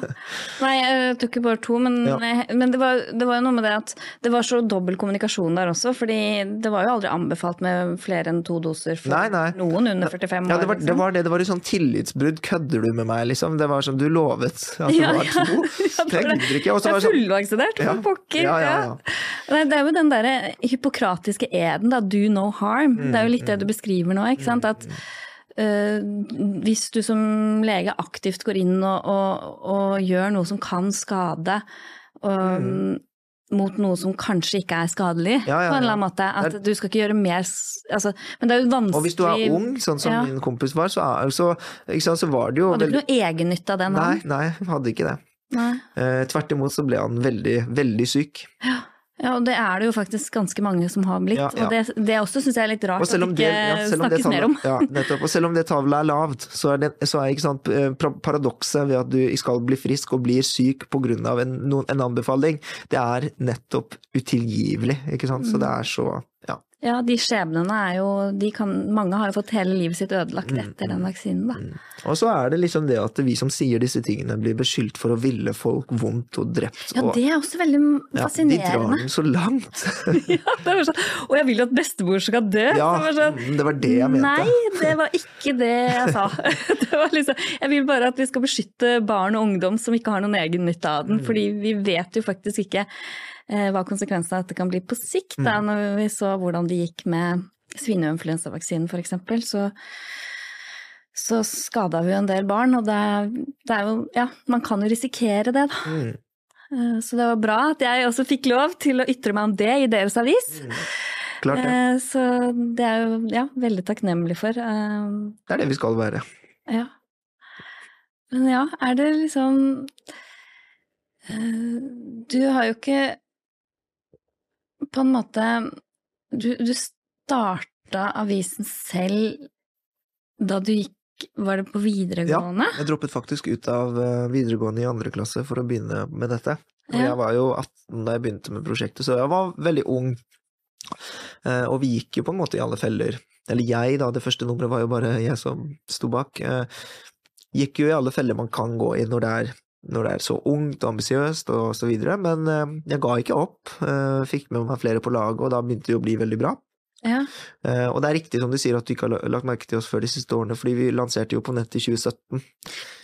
Nei, jeg tok jo bare to, men, Ja. men det, var, det var jo noe med det at det var så dobbel kommunikasjon der også, fordi det var jo aldri anbefalt med flere enn to doser for Nei, nei. noen under 45 år. Ja, det var, det liksom. var det. Det var jo sånn tillitsbrudd. Kødder du med meg, liksom? Det var som du lovet at det Ja, var to. Ja, det var det. Jeg er sånn fullvaksinert, Ja. for pokker! Ja, ja, ja. Nei, det er jo den derre hypokratiske eden, da. Do no harm. det er jo litt Mm, det du beskriver nå, ikke sant. At uh, hvis du som lege aktivt går inn og, og, og gjør noe som kan skade og, mot noe som kanskje ikke er skadelig, ja, Ja, ja, på en eller annen måte. At du skal ikke gjøre mer altså, Men det er jo vanskelig Og hvis du er ung, sånn som min kompis var, så, så, sant, så var det jo Hadde du ikke noe egennytte av det? Nei, nei, hadde ikke det. Nei. Eh, tvert imot så ble han veldig, veldig syk. Ja, og det er det jo faktisk ganske mange som har blitt. Ja, ja. Og det, det også syns jeg er litt rart at det ikke ja, snakkes om mer om. ja, nettopp. Og selv om det tavlet er lavt, så er, det, så er sant, eh, paradokset ved at du skal bli frisk og blir syk pga. En, en anbefaling, det er nettopp utilgivelig. Ikke sant? Så det er så Ja, de skjebnene er jo de kan, Mange har fått hele livet sitt ødelagt Mm, etter den vaksinen, da. Og så er det liksom det at vi som sier disse tingene, blir beskyldt for å ville folk vondt og drept. Ja, det er også veldig ja, de drar den så langt. Ja, det var sånn, og jeg vil jo at bestemor skal dø! Ja, det var sånn, det var det jeg mente. Nei, det var ikke det jeg sa. Det var liksom, jeg vil bare at vi skal beskytte barn og ungdom som ikke har noen egen nytte av Mm. den. Fordi vi vet jo faktisk ikke hva konsekvensene av dette kan bli på sikt. Da, Mm. når vi så hvordan det gikk med svineinfluensavaksinen f.eks., så, så skada vi jo en del barn. Og det, det er jo Ja, man kan jo risikere det, da. Mm. Eh, Så det var bra at jeg også fikk lov til å ytre meg om det i deres avis. Klart det. Eh, Så det er jo ja, veldig takknemlig for. eh, Det er det vi skal være. Ja. Men ja, er det liksom eh, Du har jo ikke på en måte Du, du starta avisen selv da du gikk Var det på videregående? Ja, Jeg droppet faktisk ut av eh, videregående i andre klasse for å begynne med dette. Og jeg var jo 18 da jeg begynte med prosjektet, så jeg var veldig ung. Eh, Og vi gikk jo på en måte i alle feller. Eller jeg, da, det første nummeret var jo bare jeg som sto bak. Eh, Gikk jo i alle feller man kan gå i når det er, når det er så ungt og ambisiøst og så videre. Men eh, jeg ga ikke opp. Eh, Fikk med meg flere på laget, og da begynte det å bli veldig bra. Ja. Eh, Og det er riktig som du sier at du ikke har lagt merke til oss før de siste årene, fordi vi lanserte jo på nett i 2017.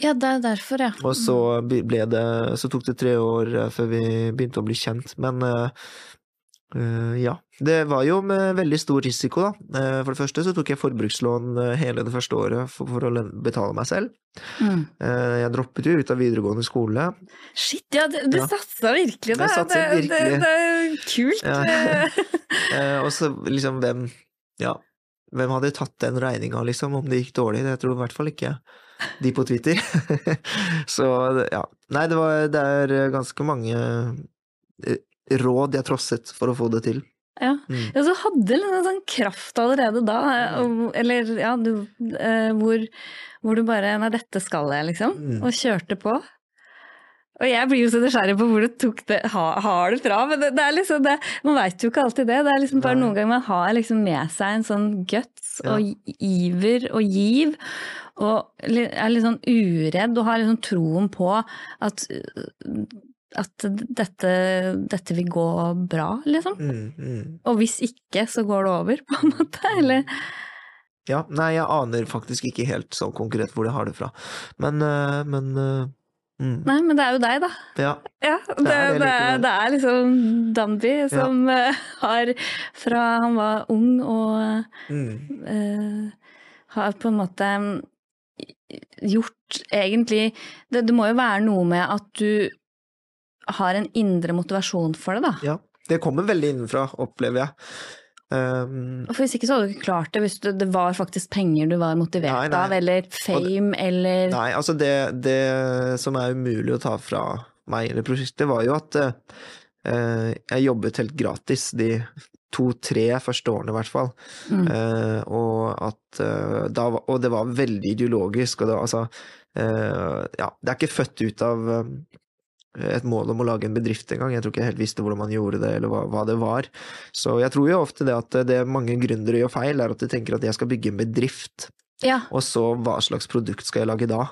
ja, det er derfor, ja. Og så ble det Så tok det tre år før vi begynte å bli kjent, men ja. Det var jo med veldig stor risiko, da. Eh, For det første så tok jeg forbrukslån eh, hele det første året for, for å betale meg selv. Mm. Eh, Jeg droppet jo ut av videregående skole. Shit, ja, du, du Ja. satsa virkelig, da. Det, det, det er kult. Ja. Eh, Og så liksom hvem Ja, hvem hadde tatt den regninga, liksom, om det gikk dårlig? Det tror jeg i hvert fall ikke de på Twitter. så ja. Nei, det var Det er ganske mange eh, råd jeg trosset for å få det til. Ja. Mm. Ja, så hadde du en sånn kraft allerede da, eller ja, du, eh, hvor, hvor du bare Nei, dette skal jeg, liksom. Mm. Og kjørte på. Og jeg blir jo så nysgjerrig på hvor du tok det, ha, har det fra. Men det, det er liksom det, man veit jo ikke alltid det. Det er liksom bare Nei. noen ganger man har liksom med seg en sånn guts Ja. og iver og giv. Og er litt sånn uredd og har liksom troen på at, at dette, dette vil gå bra, liksom. Mm, mm. Og hvis ikke, så går det over, på en måte, eller? Ja, nei, jeg aner faktisk ikke helt sånn konkret hvor jeg har det fra. Men, eh, men eh, mm. Nei, men det er jo deg, da. Ja. Ja, det, Det er det det, er, det er liksom Danby som ja. har fra han var ung og Mm. eh, har på en måte mm, gjort egentlig det, det må jo være noe med at du har en indre motivasjon for det, da. ja. Det kommer veldig innenfra, opplever jeg. Um, For hvis ikke så hadde du ikke klart det hvis det, det var faktisk penger du var motivert Nei, nei. av, eller fame, eller Nei, altså det, det som er umulig å ta fra meg eller prosjektet, var jo at uh, jeg jobbet helt gratis de to-tre første årene, i hvert fall. Mm. Uh, og at uh, da Og det var veldig ideologisk, og det var altså Ja, det er ikke født ut av et mål om å lage en bedrift engang. Jeg tror ikke jeg helt visste hvordan man gjorde det, eller hva, hva det var. Så jeg tror jo ofte det at det mange gründere gjør feil, er at de tenker at jeg skal bygge en bedrift. Ja. Og så hva slags produkt skal jeg lage da?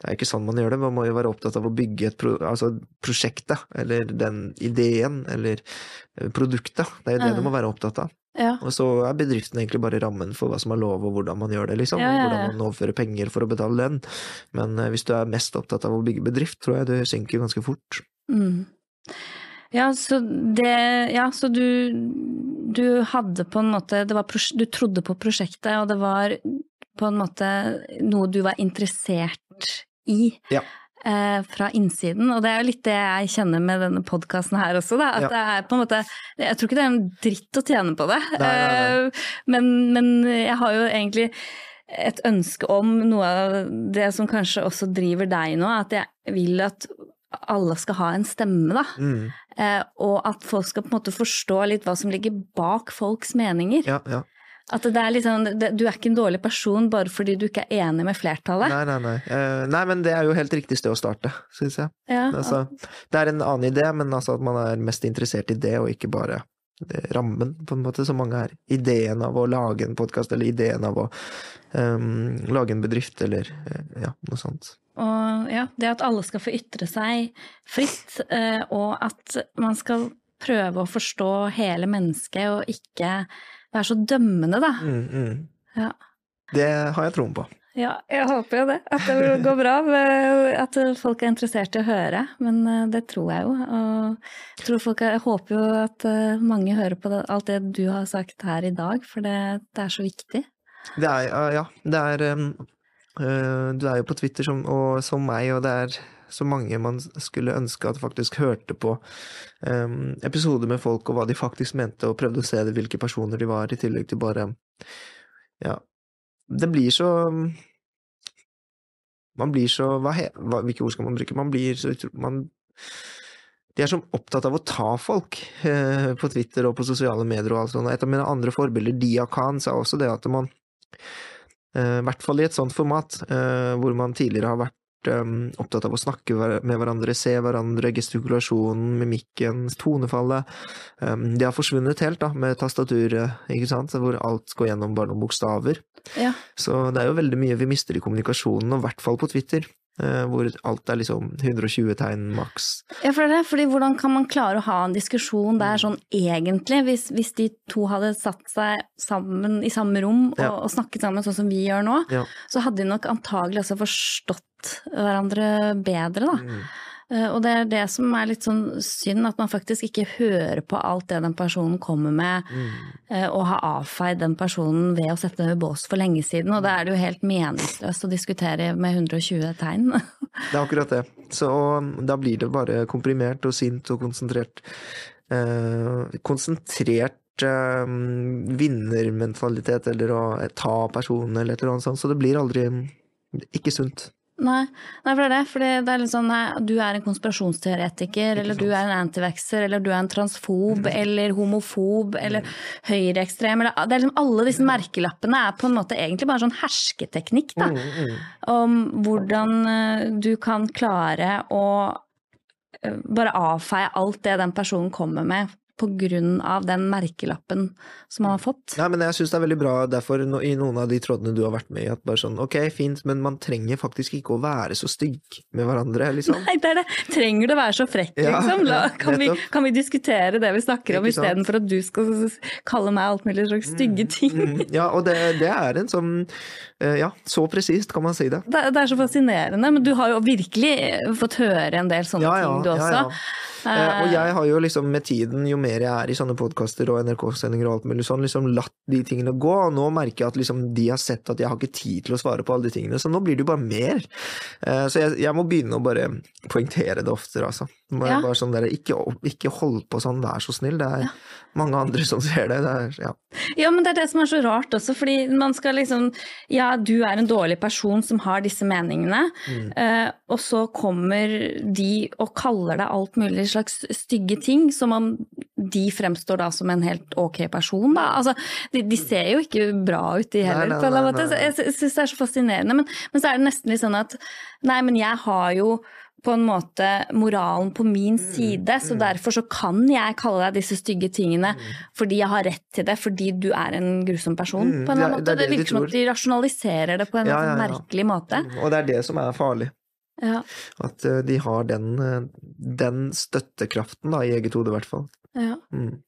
Det er ikke sånn man gjør det, man må jo være opptatt av å bygge et pro altså prosjektet, eller den ideen, eller eh, produktet. Det er jo det Ja. du må være opptatt av. ja. Og så er bedriften egentlig bare rammen for hva som er lov, og hvordan man gjør det, liksom. Ja, ja, hvordan man overfører penger for å betale den. Men eh, hvis du er mest opptatt av å bygge bedrift, tror jeg du synker ganske fort. Mm. Ja, så det Ja, så du Du hadde på en måte det var, Du trodde på prosjektet, og det var på en måte noe du var interessert i. Ja. Eh, fra innsiden, og det er jo litt det jeg kjenner med denne podkasten her også, da. At Ja. det er på en måte Jeg tror ikke det er en dritt å tjene på det, Nei, nei, nei. Eh, men, men jeg har jo egentlig et ønske om noe av det som kanskje også driver deg nå, at jeg vil at alle skal ha en stemme, da. Mm. Eh, og at folk skal på en måte forstå litt hva som ligger bak folks meninger. Ja, ja. At det er liksom, det, du er ikke en dårlig person bare fordi du ikke er enig med flertallet. Nei, nei, nei. Uh, nei, men det er jo helt riktig sted å starte, syns jeg. Ja, Altså, det er en annen idé, men altså at man er mest interessert i det, og ikke bare rammen, på en måte, som mange er. Ideen av å lage en podkast, eller ideen av å um, lage en bedrift, eller uh, ja, noe sånt. Og ja, det at alle skal få ytre seg fritt, uh, og at man skal prøve å forstå hele mennesket og ikke være så dømmende, da. Mm, mm. Ja. Det har jeg troen på. Ja, jeg håper jo det. At det går bra. At folk er interessert i å høre. Men eh, det tror jeg jo. Og jeg, tror folk, jeg håper jo at eh, mange hører på det, alt det du har sagt her i dag, for det, det er så viktig. Det er, ja. Det er uh, Du er jo på Twitter som, og, som meg, og det er så mange man skulle ønske at faktisk hørte på um, episoder med folk og hva de faktisk mente, og prøvde å se det, hvilke personer de var, i tillegg til bare Ja. Det blir så Man blir så hva, hva, Hvilke ord skal man bruke? Man blir så man, De er så opptatt av å ta folk eh, på Twitter og på sosiale medier og alt sånt. Et av mine andre forbilder, Dia Khan, sa også det at man eh, i hvert fall i et sånt format, eh, hvor man tidligere har vært um, opptatt av å snakke med hverandre, se hverandre, gestikulasjonen, mimikken, tonefallet. Um, det har forsvunnet helt, da, med tastaturet, ikke sant, hvor alt går gjennom bare noen bokstaver. Ja. Så det er jo veldig mye vi mister i kommunikasjonen, og i hvert fall på Twitter. Uh, hvor alt er liksom 120 tegn maks. Ja, for det, fordi hvordan kan man klare å ha en diskusjon der sånn egentlig, hvis, hvis de to hadde satt seg sammen i samme rom og, Ja. og snakket sammen sånn som vi gjør nå, Ja. så hadde de nok antagelig også forstått hverandre bedre, da. Mm. Eh, Og det er det som er litt sånn synd, at man faktisk ikke hører på alt det den personen kommer med, Mm. eh, og har avfeid den personen ved å sette den i bås for lenge siden. Og da er det jo helt meningsløst å diskutere med 120 tegn. Det er akkurat det. Så da blir det bare komprimert og sint og konsentrert. Eh, konsentrert eh, vinnermentalitet eller å ta personen eller et eller annet sånt. Så det blir aldri ikke sunt. Nei, nei, for det er det. For det er litt sånn nei, du er en konspirasjonsteoretiker, eller du er en antivaxer, eller du er en transfob, eller homofob, eller høyreekstrem, eller Det er liksom alle disse merkelappene er på en måte egentlig bare sånn hersketeknikk, da. Mm, Om hvordan eh, du kan klare å eh, bare avfeie alt det den personen kommer med av den merkelappen som man har fått. Nei, men jeg syns det er veldig bra derfor i noen av de trådene du har vært med i, at bare sånn ok, fint, men man trenger faktisk ikke å være så stygg med hverandre, liksom. Nei, det er det. Trenger du å være så frekk, liksom? La, kan, vi, kan vi diskutere det vi snakker om, istedenfor at du skal kalle meg alt mulig slags stygge ting? Mm, ja, og det, det er en sånn eh, Ja, så presist kan man si det. Det, det er så fascinerende, men du har jo virkelig fått høre en del sånne Ja, ja, ting du også. ja, ja. Eh, og jeg har jo liksom med tiden, jo mer jeg er i sånne podkaster og NRK-sendinger og alt mulig sånn, liksom latt de tingene gå, og nå merker jeg at liksom de har sett at jeg har ikke tid til å svare på alle de tingene, så nå blir det jo bare mer. Eh, så jeg, jeg må begynne å bare poengtere det oftere, altså. Må Ja. Bare sånn der, ikke, ikke hold på sånn, vær så snill. Det er mange andre som ser det. det er, ja. Ja, men det er det som er så rart også, fordi man skal liksom Ja, du er en dårlig person som har disse meningene, Mm. eh, og så kommer de og kaller deg alt mulig slags stygge ting, som om de fremstår da som en helt ok person, da. Altså, de, de ser jo ikke bra ut, de heller, Nei, nei, nei. Jeg syns det er så fascinerende, men, men så er det nesten litt sånn at nei, men jeg har jo på en måte moralen på min Mm, side, så derfor så kan jeg kalle deg disse stygge tingene fordi jeg har rett til det, fordi du er en grusom person. Mm, på en eller annen måte. det er Det, det de virker som at de rasjonaliserer det på en Ja, ja, ja. merkelig måte. Og det er det som er farlig. Ja, At eh, de har den, eh, den støttekraften da, i eget hode, i hvert fall. ja. Mm.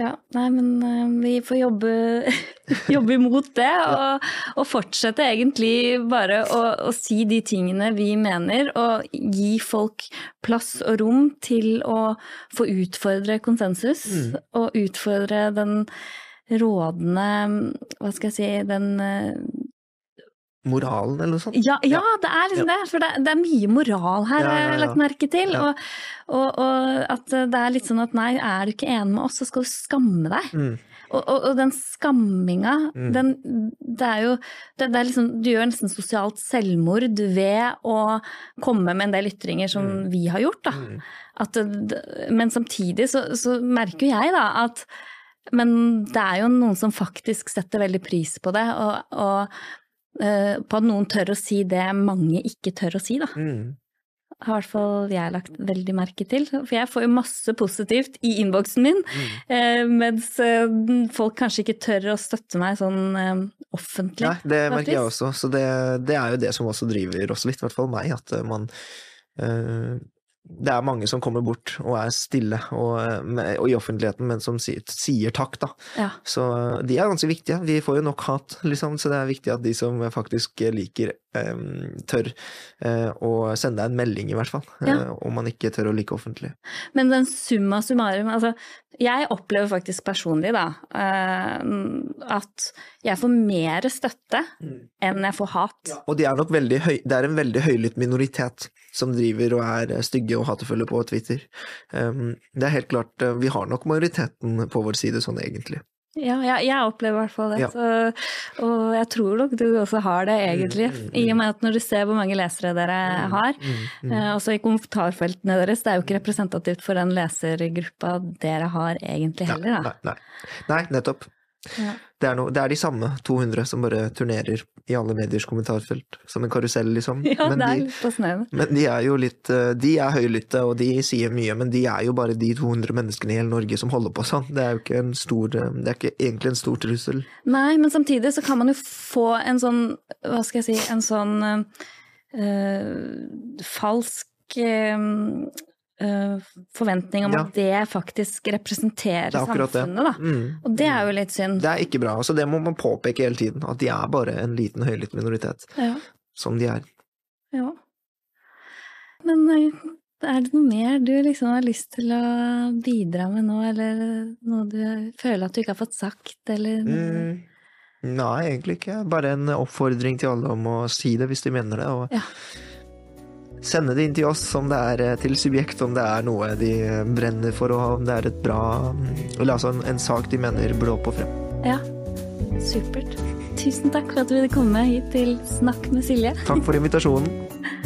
Ja, nei, men eh, vi får jobbe, jobbe imot det, og, og fortsette egentlig bare å, å si de tingene vi mener, og gi folk plass og rom til å få utfordre konsensus, Mm. og utfordre den rådende, hva skal jeg si, den eh, Moralen, eller noe sånt. Ja, ja, det er liksom det. For det, det er mye moral her, Ja, ja, jeg har lagt merke til. Ja. Og, og, og at det er litt sånn at nei, er du ikke enig med oss, så skal du skamme deg. Mm. Og, og, og den skamminga, Mm. den Det er jo det, det er liksom, Du gjør nesten sosialt selvmord ved å komme med en del ytringer som Mm. vi har gjort, da. Mm. At men samtidig så, så merker jo jeg da at Men det er jo noen som faktisk setter veldig pris på det, og, og på at noen tør å si det mange ikke tør å si, da. Mm. har i hvert fall jeg lagt veldig merke til. For jeg får jo masse positivt i innboksen min, mm. mens eh, folk kanskje ikke tør å støtte meg sånn eh, offentlig. Nei, det merker jeg også, så det, det er jo det som også driver oss litt, i hvert fall meg, at eh, man eh, det er mange som kommer bort og er stille og, og i offentligheten, men som sier, sier takk, da. Ja. Så de er ganske viktige. Vi får jo nok hat, liksom, så det er viktig at de som faktisk liker, um, tør uh, å sende deg en melding, i hvert fall. Ja. Uh, om man ikke tør å like offentlig. Men den summa summarum, altså jeg opplever faktisk personlig da eh, at jeg får mer støtte enn jeg får hat. Og de er nok veldig høy, det er en veldig høylytt minoritet som driver og er eh, stygge og hatefulle på Twitter. Um, det er helt klart, eh, vi har nok majoriteten på vår side sånn egentlig. Ja, jeg, jeg opplever i hvert fall det. Ja. Så, og jeg tror nok du også har det, egentlig. Mm, mm, I og med at når du ser hvor mange lesere dere har, Mm, eh, også i kommentarfeltene deres, det er jo ikke representativt for den lesergruppa dere har egentlig heller, da. Nei, nei. nei, nettopp. Ja. Det er, no, det er de samme 200 som bare turnerer i alle mediers kommentarfelt, som en karusell, liksom. Ja, men, de, men de er jo litt eh, De er høylytte, og de sier mye, men de er jo bare de 200 menneskene i hele Norge som holder på sånn. Det er jo ikke en stor eh, Det er ikke egentlig en stor trussel. Nei, men samtidig så kan man jo få en sånn, hva skal jeg si, en sånn øh, falsk eh, forventning om Ja. at det faktisk representerer Det samfunnet. det. Mm. Og det er jo litt synd. Det er ikke bra. altså Det må man påpeke hele tiden, at de er bare en liten høylytt minoritet. Ja, Som de er. ja. Men eh, er det noe mer du liksom har lyst til å bidra med nå, eller noe du føler at du ikke har fått sagt, eller Mm. Nei, egentlig ikke. Bare en oppfordring til alle om å si det hvis de mener det. Og Ja. Sende det inn til oss om det er eh, til subjekt, om det er noe de brenner for, og om det er et bra Eller altså en, en sak de mener burde opp og frem. Ja, supert. Tusen takk for at du ville komme hit til Snakk med Silje. Takk for invitasjonen.